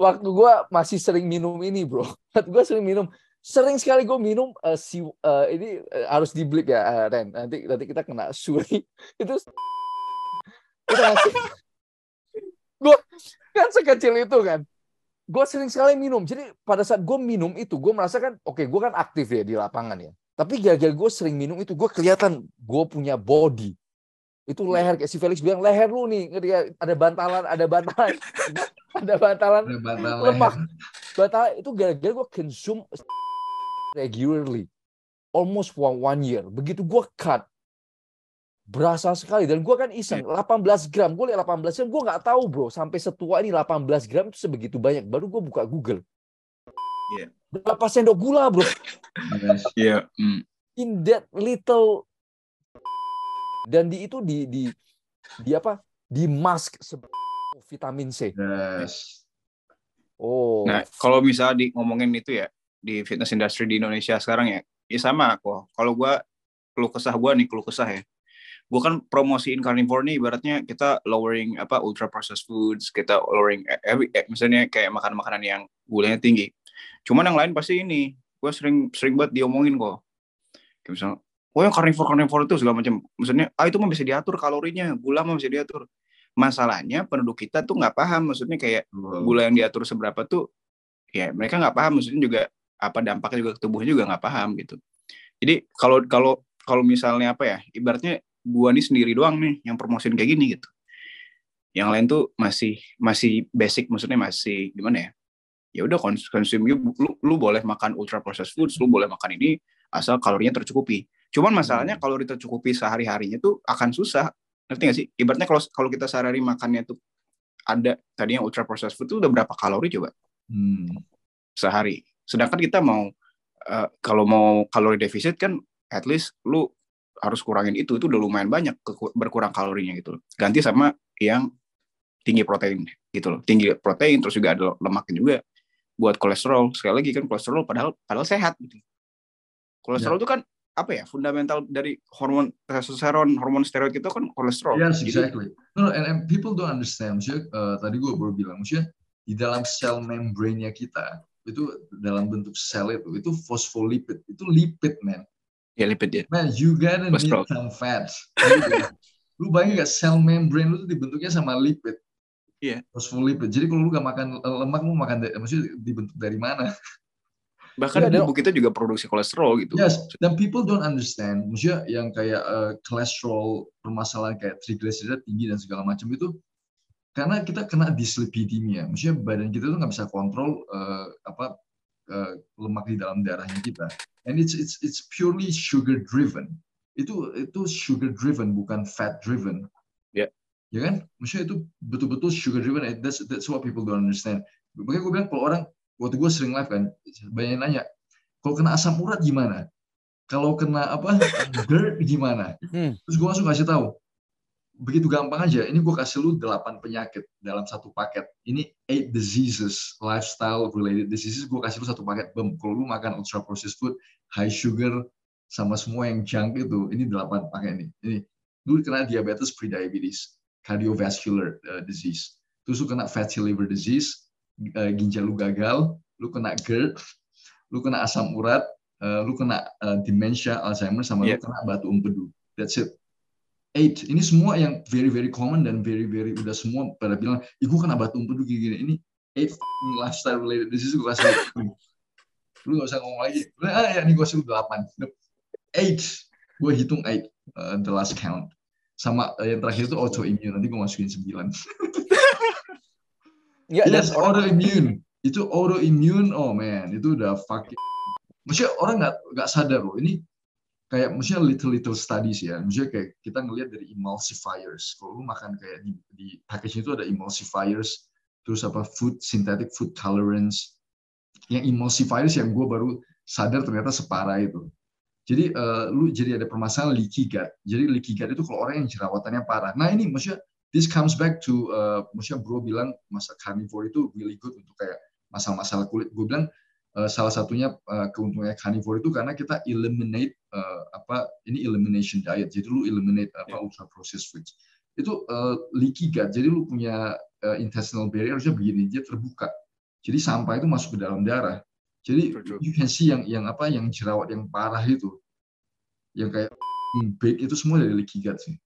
B: waktu gue masih sering minum ini bro. Waktu gue sering minum sering sekali gue minum uh, si uh, ini uh, harus di blip ya uh, Ren. Nanti nanti kita kena suri [laughs] itu itu masih gue kan sekecil itu kan gue sering sekali minum. Jadi pada saat gue minum itu, gue merasakan, oke, okay, gue kan aktif ya di lapangan ya. Tapi gara-gara gue sering minum itu, gue kelihatan gue punya body. Itu leher, kayak si Felix bilang, leher lu nih, ada bantalan, ada bantalan, [laughs] ada bantalan, ada bantalan lemak. Bantalan itu gara-gara gue consume regularly. Almost for one year. Begitu gue cut, berasa sekali dan gue kan iseng 18 iya. gram gue lihat 18 gram gue nggak tahu bro sampai setua ini 18 gram itu sebegitu banyak baru gue buka Google yeah. berapa sendok gula bro
C: yeah. mm.
B: in that little dan di itu di di di apa di mask vitamin C
A: yes.
C: oh nah kalau misalnya di ngomongin itu ya di fitness industry di Indonesia sekarang ya ya sama kok kalau gue keluh kesah gue nih keluh kesah ya gue kan promosiin carnivore nih ibaratnya kita lowering apa ultra processed foods kita lowering every eh, misalnya kayak makan makanan yang gulanya tinggi. Cuman yang lain pasti ini gue sering sering banget diomongin kok. Kayak misalnya oh yang carnivore carnivore itu segala macam. Maksudnya ah itu mah bisa diatur kalorinya gula mah bisa diatur. Masalahnya penduduk kita tuh nggak paham maksudnya kayak gula yang diatur seberapa tuh ya mereka nggak paham maksudnya juga apa dampaknya juga ke tubuhnya juga nggak paham gitu. Jadi kalau kalau kalau misalnya apa ya ibaratnya gua nih sendiri doang nih yang promosiin kayak gini gitu. Yang lain tuh masih masih basic maksudnya masih gimana ya? Ya udah konsum lu, lu boleh makan ultra processed foods lu boleh makan ini asal kalorinya tercukupi. Cuman masalahnya hmm. kalori tercukupi sehari harinya tuh akan susah. Ngerti gak sih? Ibaratnya kalau kalau kita sehari-hari makannya tuh ada tadinya ultra processed food tuh udah berapa kalori coba? Hmm. sehari. Sedangkan kita mau uh, kalau mau kalori defisit kan at least lu harus kurangin itu itu udah lumayan banyak berkurang kalorinya gitu ganti sama yang tinggi protein gitu loh. Tinggi protein terus juga ada lemaknya juga buat kolesterol. Sekali lagi kan kolesterol padahal padahal sehat gitu. Kolesterol ya. itu kan apa ya fundamental dari hormon testosteron hormon steroid itu kan kolesterol.
A: Yes exactly. No, and, and people don't understand. Maksudnya uh, tadi gue baru bilang maksudnya di dalam sel membrane-nya kita itu dalam bentuk sel itu itu fosfolipid. Itu lipid man
C: Ya lipid ya.
A: Man, you gotta need some fats. lu bayangin gak sel membrane lu tuh dibentuknya sama lipid.
C: Iya. Yeah.
A: Phospholipid. Jadi kalau lu gak makan lemak, lu makan maksudnya dibentuk dari mana?
C: Bahkan ya, tubuh kita juga produksi kolesterol gitu.
A: Yes, dan people don't understand. Maksudnya yang kayak uh, kolesterol, permasalahan kayak triglyceride tinggi dan segala macam itu karena kita kena dyslipidemia. Maksudnya badan kita tuh nggak bisa kontrol uh, apa uh, lemak di dalam darahnya kita. And it's it's it's purely sugar driven. Itu itu sugar driven bukan fat driven.
C: Ya. Yeah.
A: ya kan? Maksudnya itu betul-betul sugar driven. That's that's what people don't understand. Makanya gue bilang kalau orang waktu gue sering live kan banyak nanya kalau kena asam urat gimana? Kalau kena apa? [laughs] GERD gimana? Hmm. terus gue langsung kasih tahu begitu gampang aja. Ini gue kasih lu delapan penyakit dalam satu paket. Ini eight diseases, lifestyle related diseases. Gue kasih lu satu paket. Bem, kalau lu makan ultra processed food, high sugar, sama semua yang junk itu, ini delapan paket ini. Ini lu kena diabetes prediabetes, cardiovascular uh, disease. Terus lu kena fatty liver disease, uh, ginjal lu gagal, lu kena GERD, lu kena asam urat, uh, lu kena uh, dementia, Alzheimer, sama yeah. lu kena batu empedu. That's it eight. Ini semua yang very very common dan very very udah semua pada bilang ibu kena batu empedu gini, gini. Ini eight lifestyle related disease gue kasih lu gak usah ngomong lagi. Ah ya ini gue kasih delapan. Eight. Gue hitung eight uh, the last count. Sama uh, yang terakhir itu autoimmune. Nanti gue masukin sembilan. [laughs] Ya, yes, autoimmune. Itu autoimmune. Oh man. Itu udah fucking maksudnya orang nggak nggak sadar loh. Ini kayak maksudnya little little studies ya. Maksudnya kayak kita ngelihat dari emulsifiers. Kalau lu makan kayak di, di package itu ada emulsifiers terus apa food synthetic food tolerance. Yang emulsifiers yang gue baru sadar ternyata separah itu. Jadi uh, lu jadi ada permasalahan leaky gut. Jadi leaky gut itu kalau orang yang jerawatannya parah. Nah ini maksudnya this comes back to uh, maksudnya bro bilang masa carnivore itu really good untuk kayak masalah-masalah kulit. Gue bilang salah satunya uh, keuntungannya carnivore itu karena kita eliminate uh, apa ini elimination diet. Jadi lu eliminate apa yeah. ultra processed foods. Itu leaky gut. Jadi lu punya intestinal barrier harusnya begini, dia terbuka. Jadi sampah itu masuk ke dalam darah. Jadi you can see yang yang apa yang jerawat yang parah itu, yang kayak big itu semua dari leaky gut sih.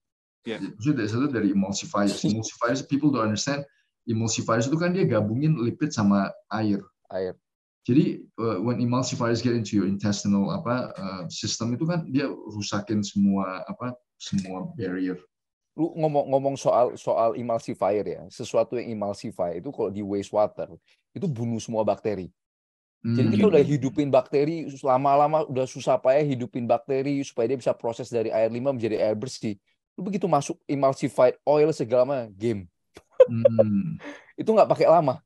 A: Yeah. Maksudnya dari satu dari emulsifiers. [laughs] Emulsifiers people don't understand. Emulsifiers itu kan dia gabungin lipid sama air.
B: Air.
A: Jadi uh, when emulsifiers get into your intestinal apa uh, system itu kan dia rusakin semua apa semua barrier.
B: Lu ngomong-ngomong soal soal emulsifier ya, sesuatu yang emulsify itu kalau di wastewater itu bunuh semua bakteri. Jadi kita hmm. udah hidupin bakteri lama-lama udah susah payah hidupin bakteri supaya dia bisa proses dari air limbah menjadi air bersih. Lu begitu masuk emulsified oil segala macam game. Hmm. [laughs] itu nggak pakai lama.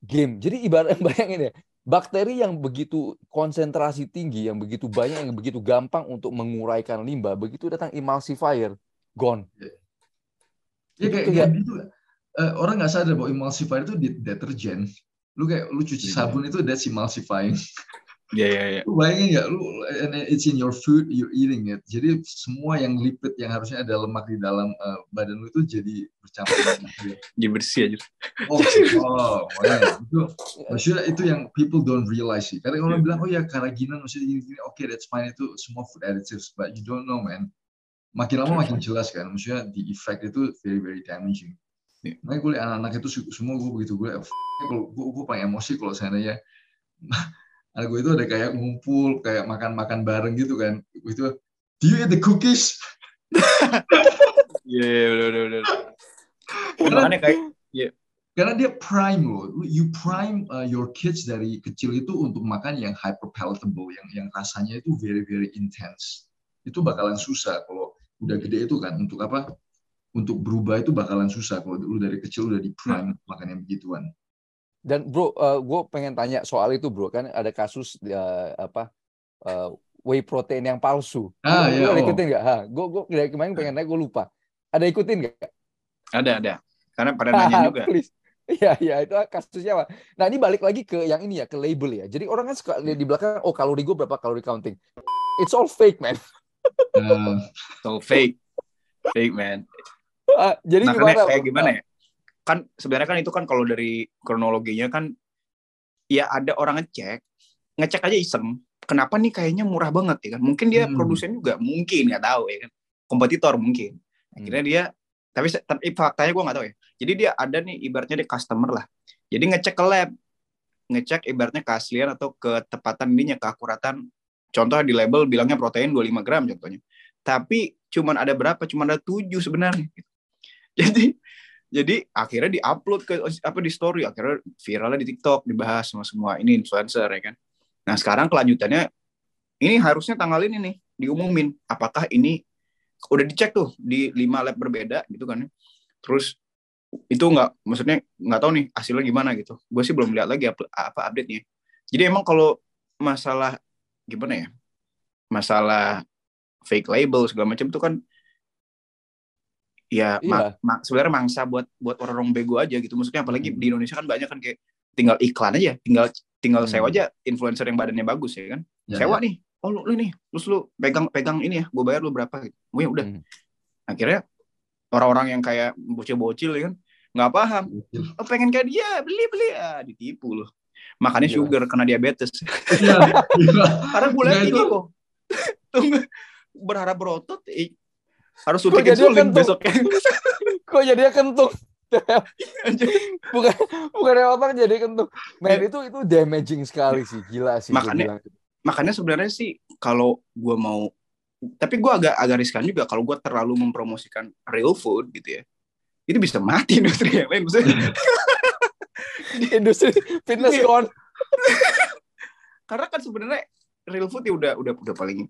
B: Game. Jadi ibarat [laughs] bayangin ya, bakteri yang begitu konsentrasi tinggi, yang begitu banyak, yang begitu gampang untuk menguraikan limbah, begitu datang emulsifier, gone.
A: Ya, kayak, kayak gitu. Uh, orang nggak sadar bahwa emulsifier itu deterjen lu kayak lu cuci iya. sabun itu that's emulsifying [laughs]
C: Iya, iya, iya.
A: Lu bayangin nggak, lu and it's in your food, you're eating it. Jadi semua yang lipid yang harusnya ada lemak di dalam uh, badan lu itu jadi bercampur. [laughs]
C: jadi bersih aja.
A: Oh, [laughs] oh, itu maksudnya itu yang people don't realize sih. Kadang orang yeah. bilang, oh ya karaginan maksudnya gini, gini. Oke, okay, that's fine itu semua food additives, but you don't know man. Makin lama makin jelas kan, maksudnya the effect itu very very damaging. Yeah. Makanya gue liat anak-anak itu semua gue begitu gue, gue, gue paling emosi kalau seandainya anak gue itu ada kayak ngumpul, kayak makan-makan bareng gitu kan. Itu, do you eat the cookies?
C: Iya, yeah, benar benar. Karena kayak yeah.
A: Karena dia prime loh, you prime uh, your kids dari kecil itu untuk makan yang hyper palatable, yang yang rasanya itu very very intense. Itu bakalan susah kalau udah gede itu kan untuk apa? untuk berubah itu bakalan susah kalau lu dari kecil udah di prime hmm. makan yang begituan.
B: Dan bro, uh, eh, gue pengen tanya soal itu bro, kan ada kasus uh, apa uh, whey protein yang palsu.
A: Ah,
B: iya, oh. ikutin nggak? Gue gue dari kemarin pengen nanya, gue lupa. Ada ikutin nggak?
C: Ada ada. Karena pada nanya [laughs] juga.
B: Please. Iya, iya itu kasusnya apa? Nah ini balik lagi ke yang ini ya, ke label ya. Jadi orang kan suka di belakang, oh kalori gue berapa kalori counting. It's all fake man.
C: uh, it's all fake, fake man. [laughs]
B: Ah, jadi nah, gimana?
C: Kayak gimana ya? Kan sebenarnya kan itu kan kalau dari kronologinya kan ya ada orang ngecek, ngecek aja iseng. Kenapa nih kayaknya murah banget ya kan? Mungkin dia hmm. produsen juga, mungkin nggak tahu ya kan. Kompetitor mungkin. Akhirnya hmm. dia tapi tapi faktanya gue nggak tahu ya. Jadi dia ada nih ibaratnya dia customer lah. Jadi ngecek ke lab, ngecek ibaratnya keaslian atau ketepatan ininya, keakuratan. Contoh di label bilangnya protein 25 gram contohnya. Tapi cuman ada berapa? Cuman ada tujuh sebenarnya. [laughs] Jadi jadi akhirnya diupload ke apa di story. Akhirnya viralnya di TikTok dibahas sama semua ini influencer ya kan? Nah sekarang kelanjutannya ini harusnya tanggal ini nih diumumin. Apakah ini udah dicek tuh di lima lab berbeda gitu kan ya. terus itu nggak maksudnya nggak tahu nih hasilnya gimana gitu. Gue sih belum lihat lagi apa, apa update nya jadi emang kalau masalah gimana ya masalah fake label segala macam itu kan ya iya. ma ma sebenarnya mangsa buat buat orang-orang bego aja gitu. Maksudnya apalagi hmm. di Indonesia kan banyak kan kayak tinggal iklan aja tinggal tinggal hmm. sewa aja influencer yang badannya bagus ya kan. Ya, sewa ya. nih oh lu, lu nih terus lu pegang pegang ini ya gue bayar lu berapa gitu. Oh, ya udah. Hmm. akhirnya orang-orang yang kayak bocil-bocil ya kan nggak paham. Oh, pengen kayak dia beli beli. Ah ditipu loh makannya Gila. sugar kena diabetes. Karena gue tinggi kok. [laughs] Tunggu. Berharap berotot harus suntik insulin besoknya. [laughs]
B: Kok jadi kentung? Bukan bukan otak jadi kentung. Men itu itu damaging sekali sih. Gila sih
C: makanya makanya sebenarnya sih kalau gue mau tapi gue agak agak riskan juga kalau gue terlalu mempromosikan real food gitu ya. Itu bisa mati [laughs] industri ya men maksudnya. [laughs]
B: Industri fitness iya. con
C: karena kan sebenarnya real food ya udah udah udah paling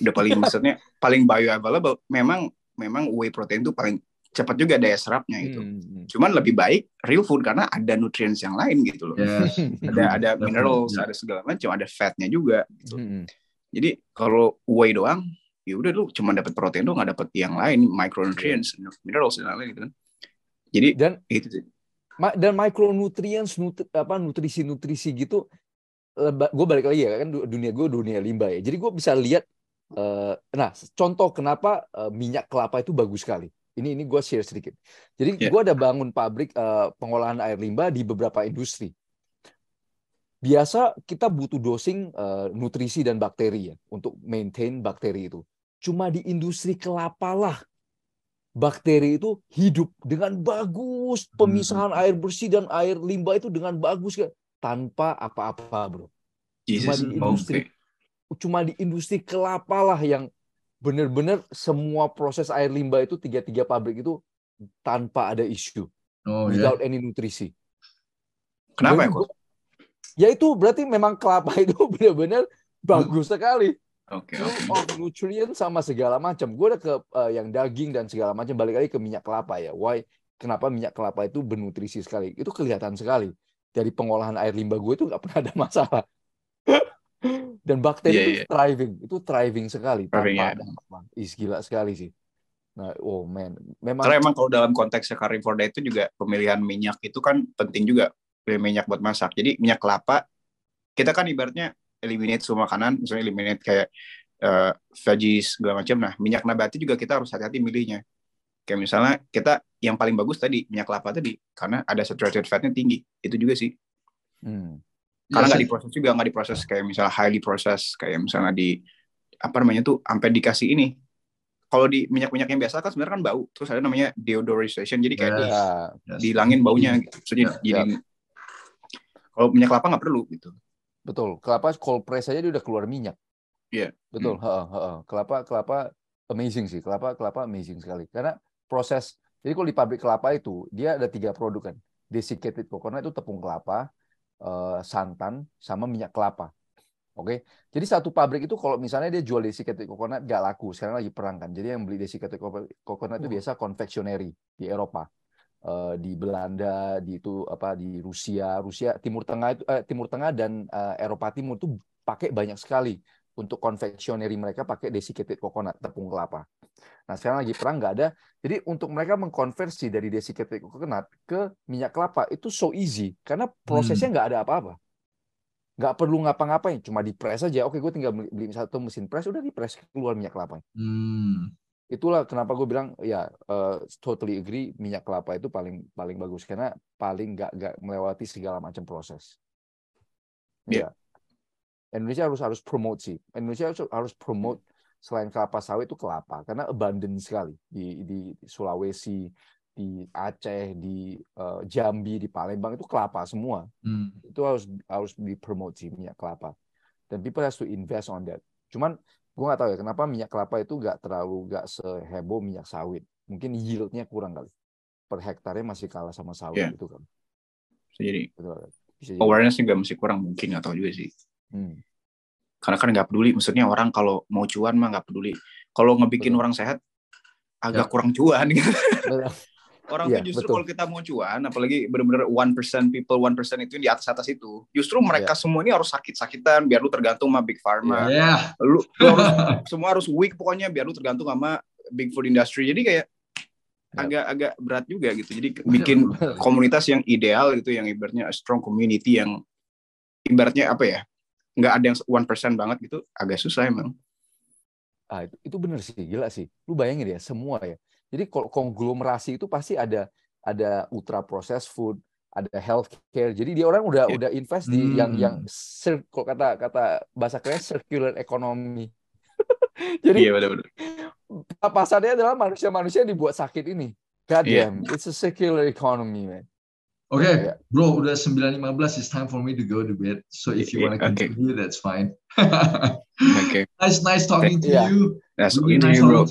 C: udah paling maksudnya paling bioavailable memang memang whey protein itu paling cepat juga daya serapnya itu. Hmm, hmm. Cuman lebih baik real food karena ada nutrients yang lain gitu loh. Yeah. [laughs] ada ada minerals, ada segala macam, ada fatnya juga gitu. Hmm. Jadi kalau whey doang, ya udah lu cuma dapat protein doang, nggak dapat yang lain, micronutrients, minerals dan lain gitu kan. Jadi
B: dan itu sih. Dan micronutrients, nutri, apa nutrisi-nutrisi gitu gue balik lagi ya kan dunia gue dunia limbah ya. Jadi gue bisa lihat nah contoh kenapa uh, minyak kelapa itu bagus sekali. Ini ini gue share sedikit. Jadi yeah. gue ada bangun pabrik uh, pengolahan air limbah di beberapa industri. Biasa kita butuh dosing uh, nutrisi dan bakteri ya untuk maintain bakteri itu. Cuma di industri kelapa lah bakteri itu hidup dengan bagus pemisahan hmm. air bersih dan air limbah itu dengan bagus kan tanpa apa-apa bro cuma di industri okay. Cuma di industri kelapa lah yang benar-benar semua proses air limbah itu tiga-tiga pabrik itu tanpa ada isu oh, iya. without yeah. any nutrisi
C: kenapa ya
B: ya itu berarti memang kelapa [laughs] itu benar-benar bagus sekali
C: Oke. Okay, okay.
B: of nutrient sama segala macam. Gue udah ke uh, yang daging dan segala macam balik lagi ke minyak kelapa ya. Why? Kenapa minyak kelapa itu bernutrisi sekali? Itu kelihatan sekali dari pengolahan air limbah gue itu nggak pernah ada masalah. [laughs] dan bakteri yeah, itu yeah. thriving, itu thriving sekali thriving, tanpa yeah. Is gila sekali sih. Nah, oh man,
C: memang. Karena emang kalau dalam konteks carnivore diet itu juga pemilihan minyak itu kan penting juga pilih minyak buat masak. Jadi minyak kelapa kita kan ibaratnya eliminate semua makanan, misalnya eliminate kayak uh, veggies segala macam. Nah, minyak nabati juga kita harus hati-hati milihnya. Kayak misalnya kita yang paling bagus tadi minyak kelapa tadi karena ada saturated fatnya tinggi. Itu juga sih. Hmm. Karena nggak diproses juga nggak diproses kayak misalnya highly process kayak misalnya di apa namanya tuh sampai dikasih ini. Kalau di minyak-minyak yang biasa kan sebenarnya kan bau. Terus ada namanya deodorization. Jadi kayak yeah. di, dihilangin baunya. Gitu. Jadi yeah. jadi kalau minyak kelapa nggak perlu gitu.
B: Betul. Kelapa cold press saja dia udah keluar minyak.
C: Iya. Yeah.
B: Betul. Hmm. Ha, ha, ha. Kelapa kelapa amazing sih. Kelapa kelapa amazing sekali. Karena proses jadi kalau di pabrik kelapa itu dia ada tiga produk kan. Desiccated coconut itu tepung kelapa, santan, sama minyak kelapa. Oke, okay? jadi satu pabrik itu kalau misalnya dia jual desiccated coconut gak laku, sekarang lagi perang kan. Jadi yang beli desiccated coconut itu biasa confectionery di Eropa. Eh, di Belanda, di itu apa di Rusia, Rusia Timur Tengah itu eh, Timur Tengah dan uh, Eropa Timur itu pakai banyak sekali untuk konfeksioneri mereka pakai desiccated coconut tepung kelapa. Nah sekarang lagi perang nggak ada, jadi untuk mereka mengkonversi dari desiccated coconut ke minyak kelapa itu so easy karena prosesnya hmm. nggak hmm. ada apa-apa, nggak perlu ngapa-ngapain, cuma di press aja. Oke, gue tinggal beli satu mesin press, udah di press keluar minyak kelapa. Hmm itulah kenapa gue bilang ya uh, totally agree minyak kelapa itu paling paling bagus karena paling nggak nggak melewati segala macam proses. Yeah. Indonesia harus harus promote sih. Indonesia harus harus promote selain kelapa sawit itu kelapa karena abundant sekali di di Sulawesi, di Aceh, di uh, Jambi, di Palembang itu kelapa semua. Hmm. Itu harus harus dipromote sih minyak kelapa. Dan people has to invest on that. Cuman gue nggak tahu ya kenapa minyak kelapa itu nggak terlalu nggak seheboh minyak sawit mungkin yieldnya kurang kali per hektarnya masih kalah sama sawit yeah. itu kan
C: jadi awareness juga masih kurang mungkin nggak tahu juga sih hmm. karena kan nggak peduli maksudnya orang kalau mau cuan mah nggak peduli kalau ngebikin Betul. orang sehat agak ya. kurang cuan gitu [laughs] Orang yeah, tuh justru kalau kita mau cuan, apalagi benar-benar one percent people one percent itu di atas atas itu, justru mereka yeah. semua ini harus sakit-sakitan biar lu tergantung sama big pharma.
A: Yeah.
C: Lu, lu harus, [laughs] semua harus weak pokoknya biar lu tergantung sama big food industry. Jadi kayak agak-agak berat juga gitu. Jadi [laughs] bikin komunitas yang ideal gitu, yang ibaratnya a strong community yang ibaratnya apa ya, nggak ada yang one percent banget gitu, agak susah emang.
B: Ah, itu, itu bener sih, gila sih. Lu bayangin ya, semua ya jadi konglomerasi itu pasti ada ada ultra processed food, ada healthcare. Jadi dia orang udah yeah. udah invest di hmm. yang yang kok kata kata bahasa keren circular economy. [laughs] Jadi yeah, benar-benar. pasarnya adalah manusia-manusia yang dibuat sakit ini. God yeah. damn, it's a circular economy, man.
A: Oke, okay, yeah. bro, udah 9.15, it's time for me to go to bed. So if you want to continue, okay. that's fine.
C: okay. [laughs]
A: Nice, nice talking to yeah. you.
C: Nice talking to you, [clears throat] bro.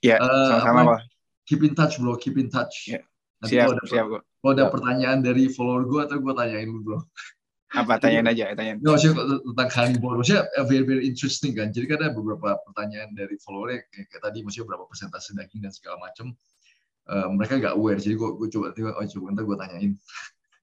C: Ya, uh, sama-sama.
A: Keep in touch, bro. Keep in touch.
C: Ya. Nanti siap, ada, siap,
A: bro. Kalau ada pertanyaan dari follower gue atau gue tanyain lu, bro.
C: Apa? Tanyain aja, tanyain.
A: Nggak, maksudnya tentang carnivore. Maksudnya eh, very, very interesting kan. Jadi kan ada beberapa pertanyaan dari follower kayak, kayak tadi, maksudnya berapa persentase daging dan segala macam. Uh, mereka nggak aware, jadi gue, gue coba, oh, coba ntar gue tanyain.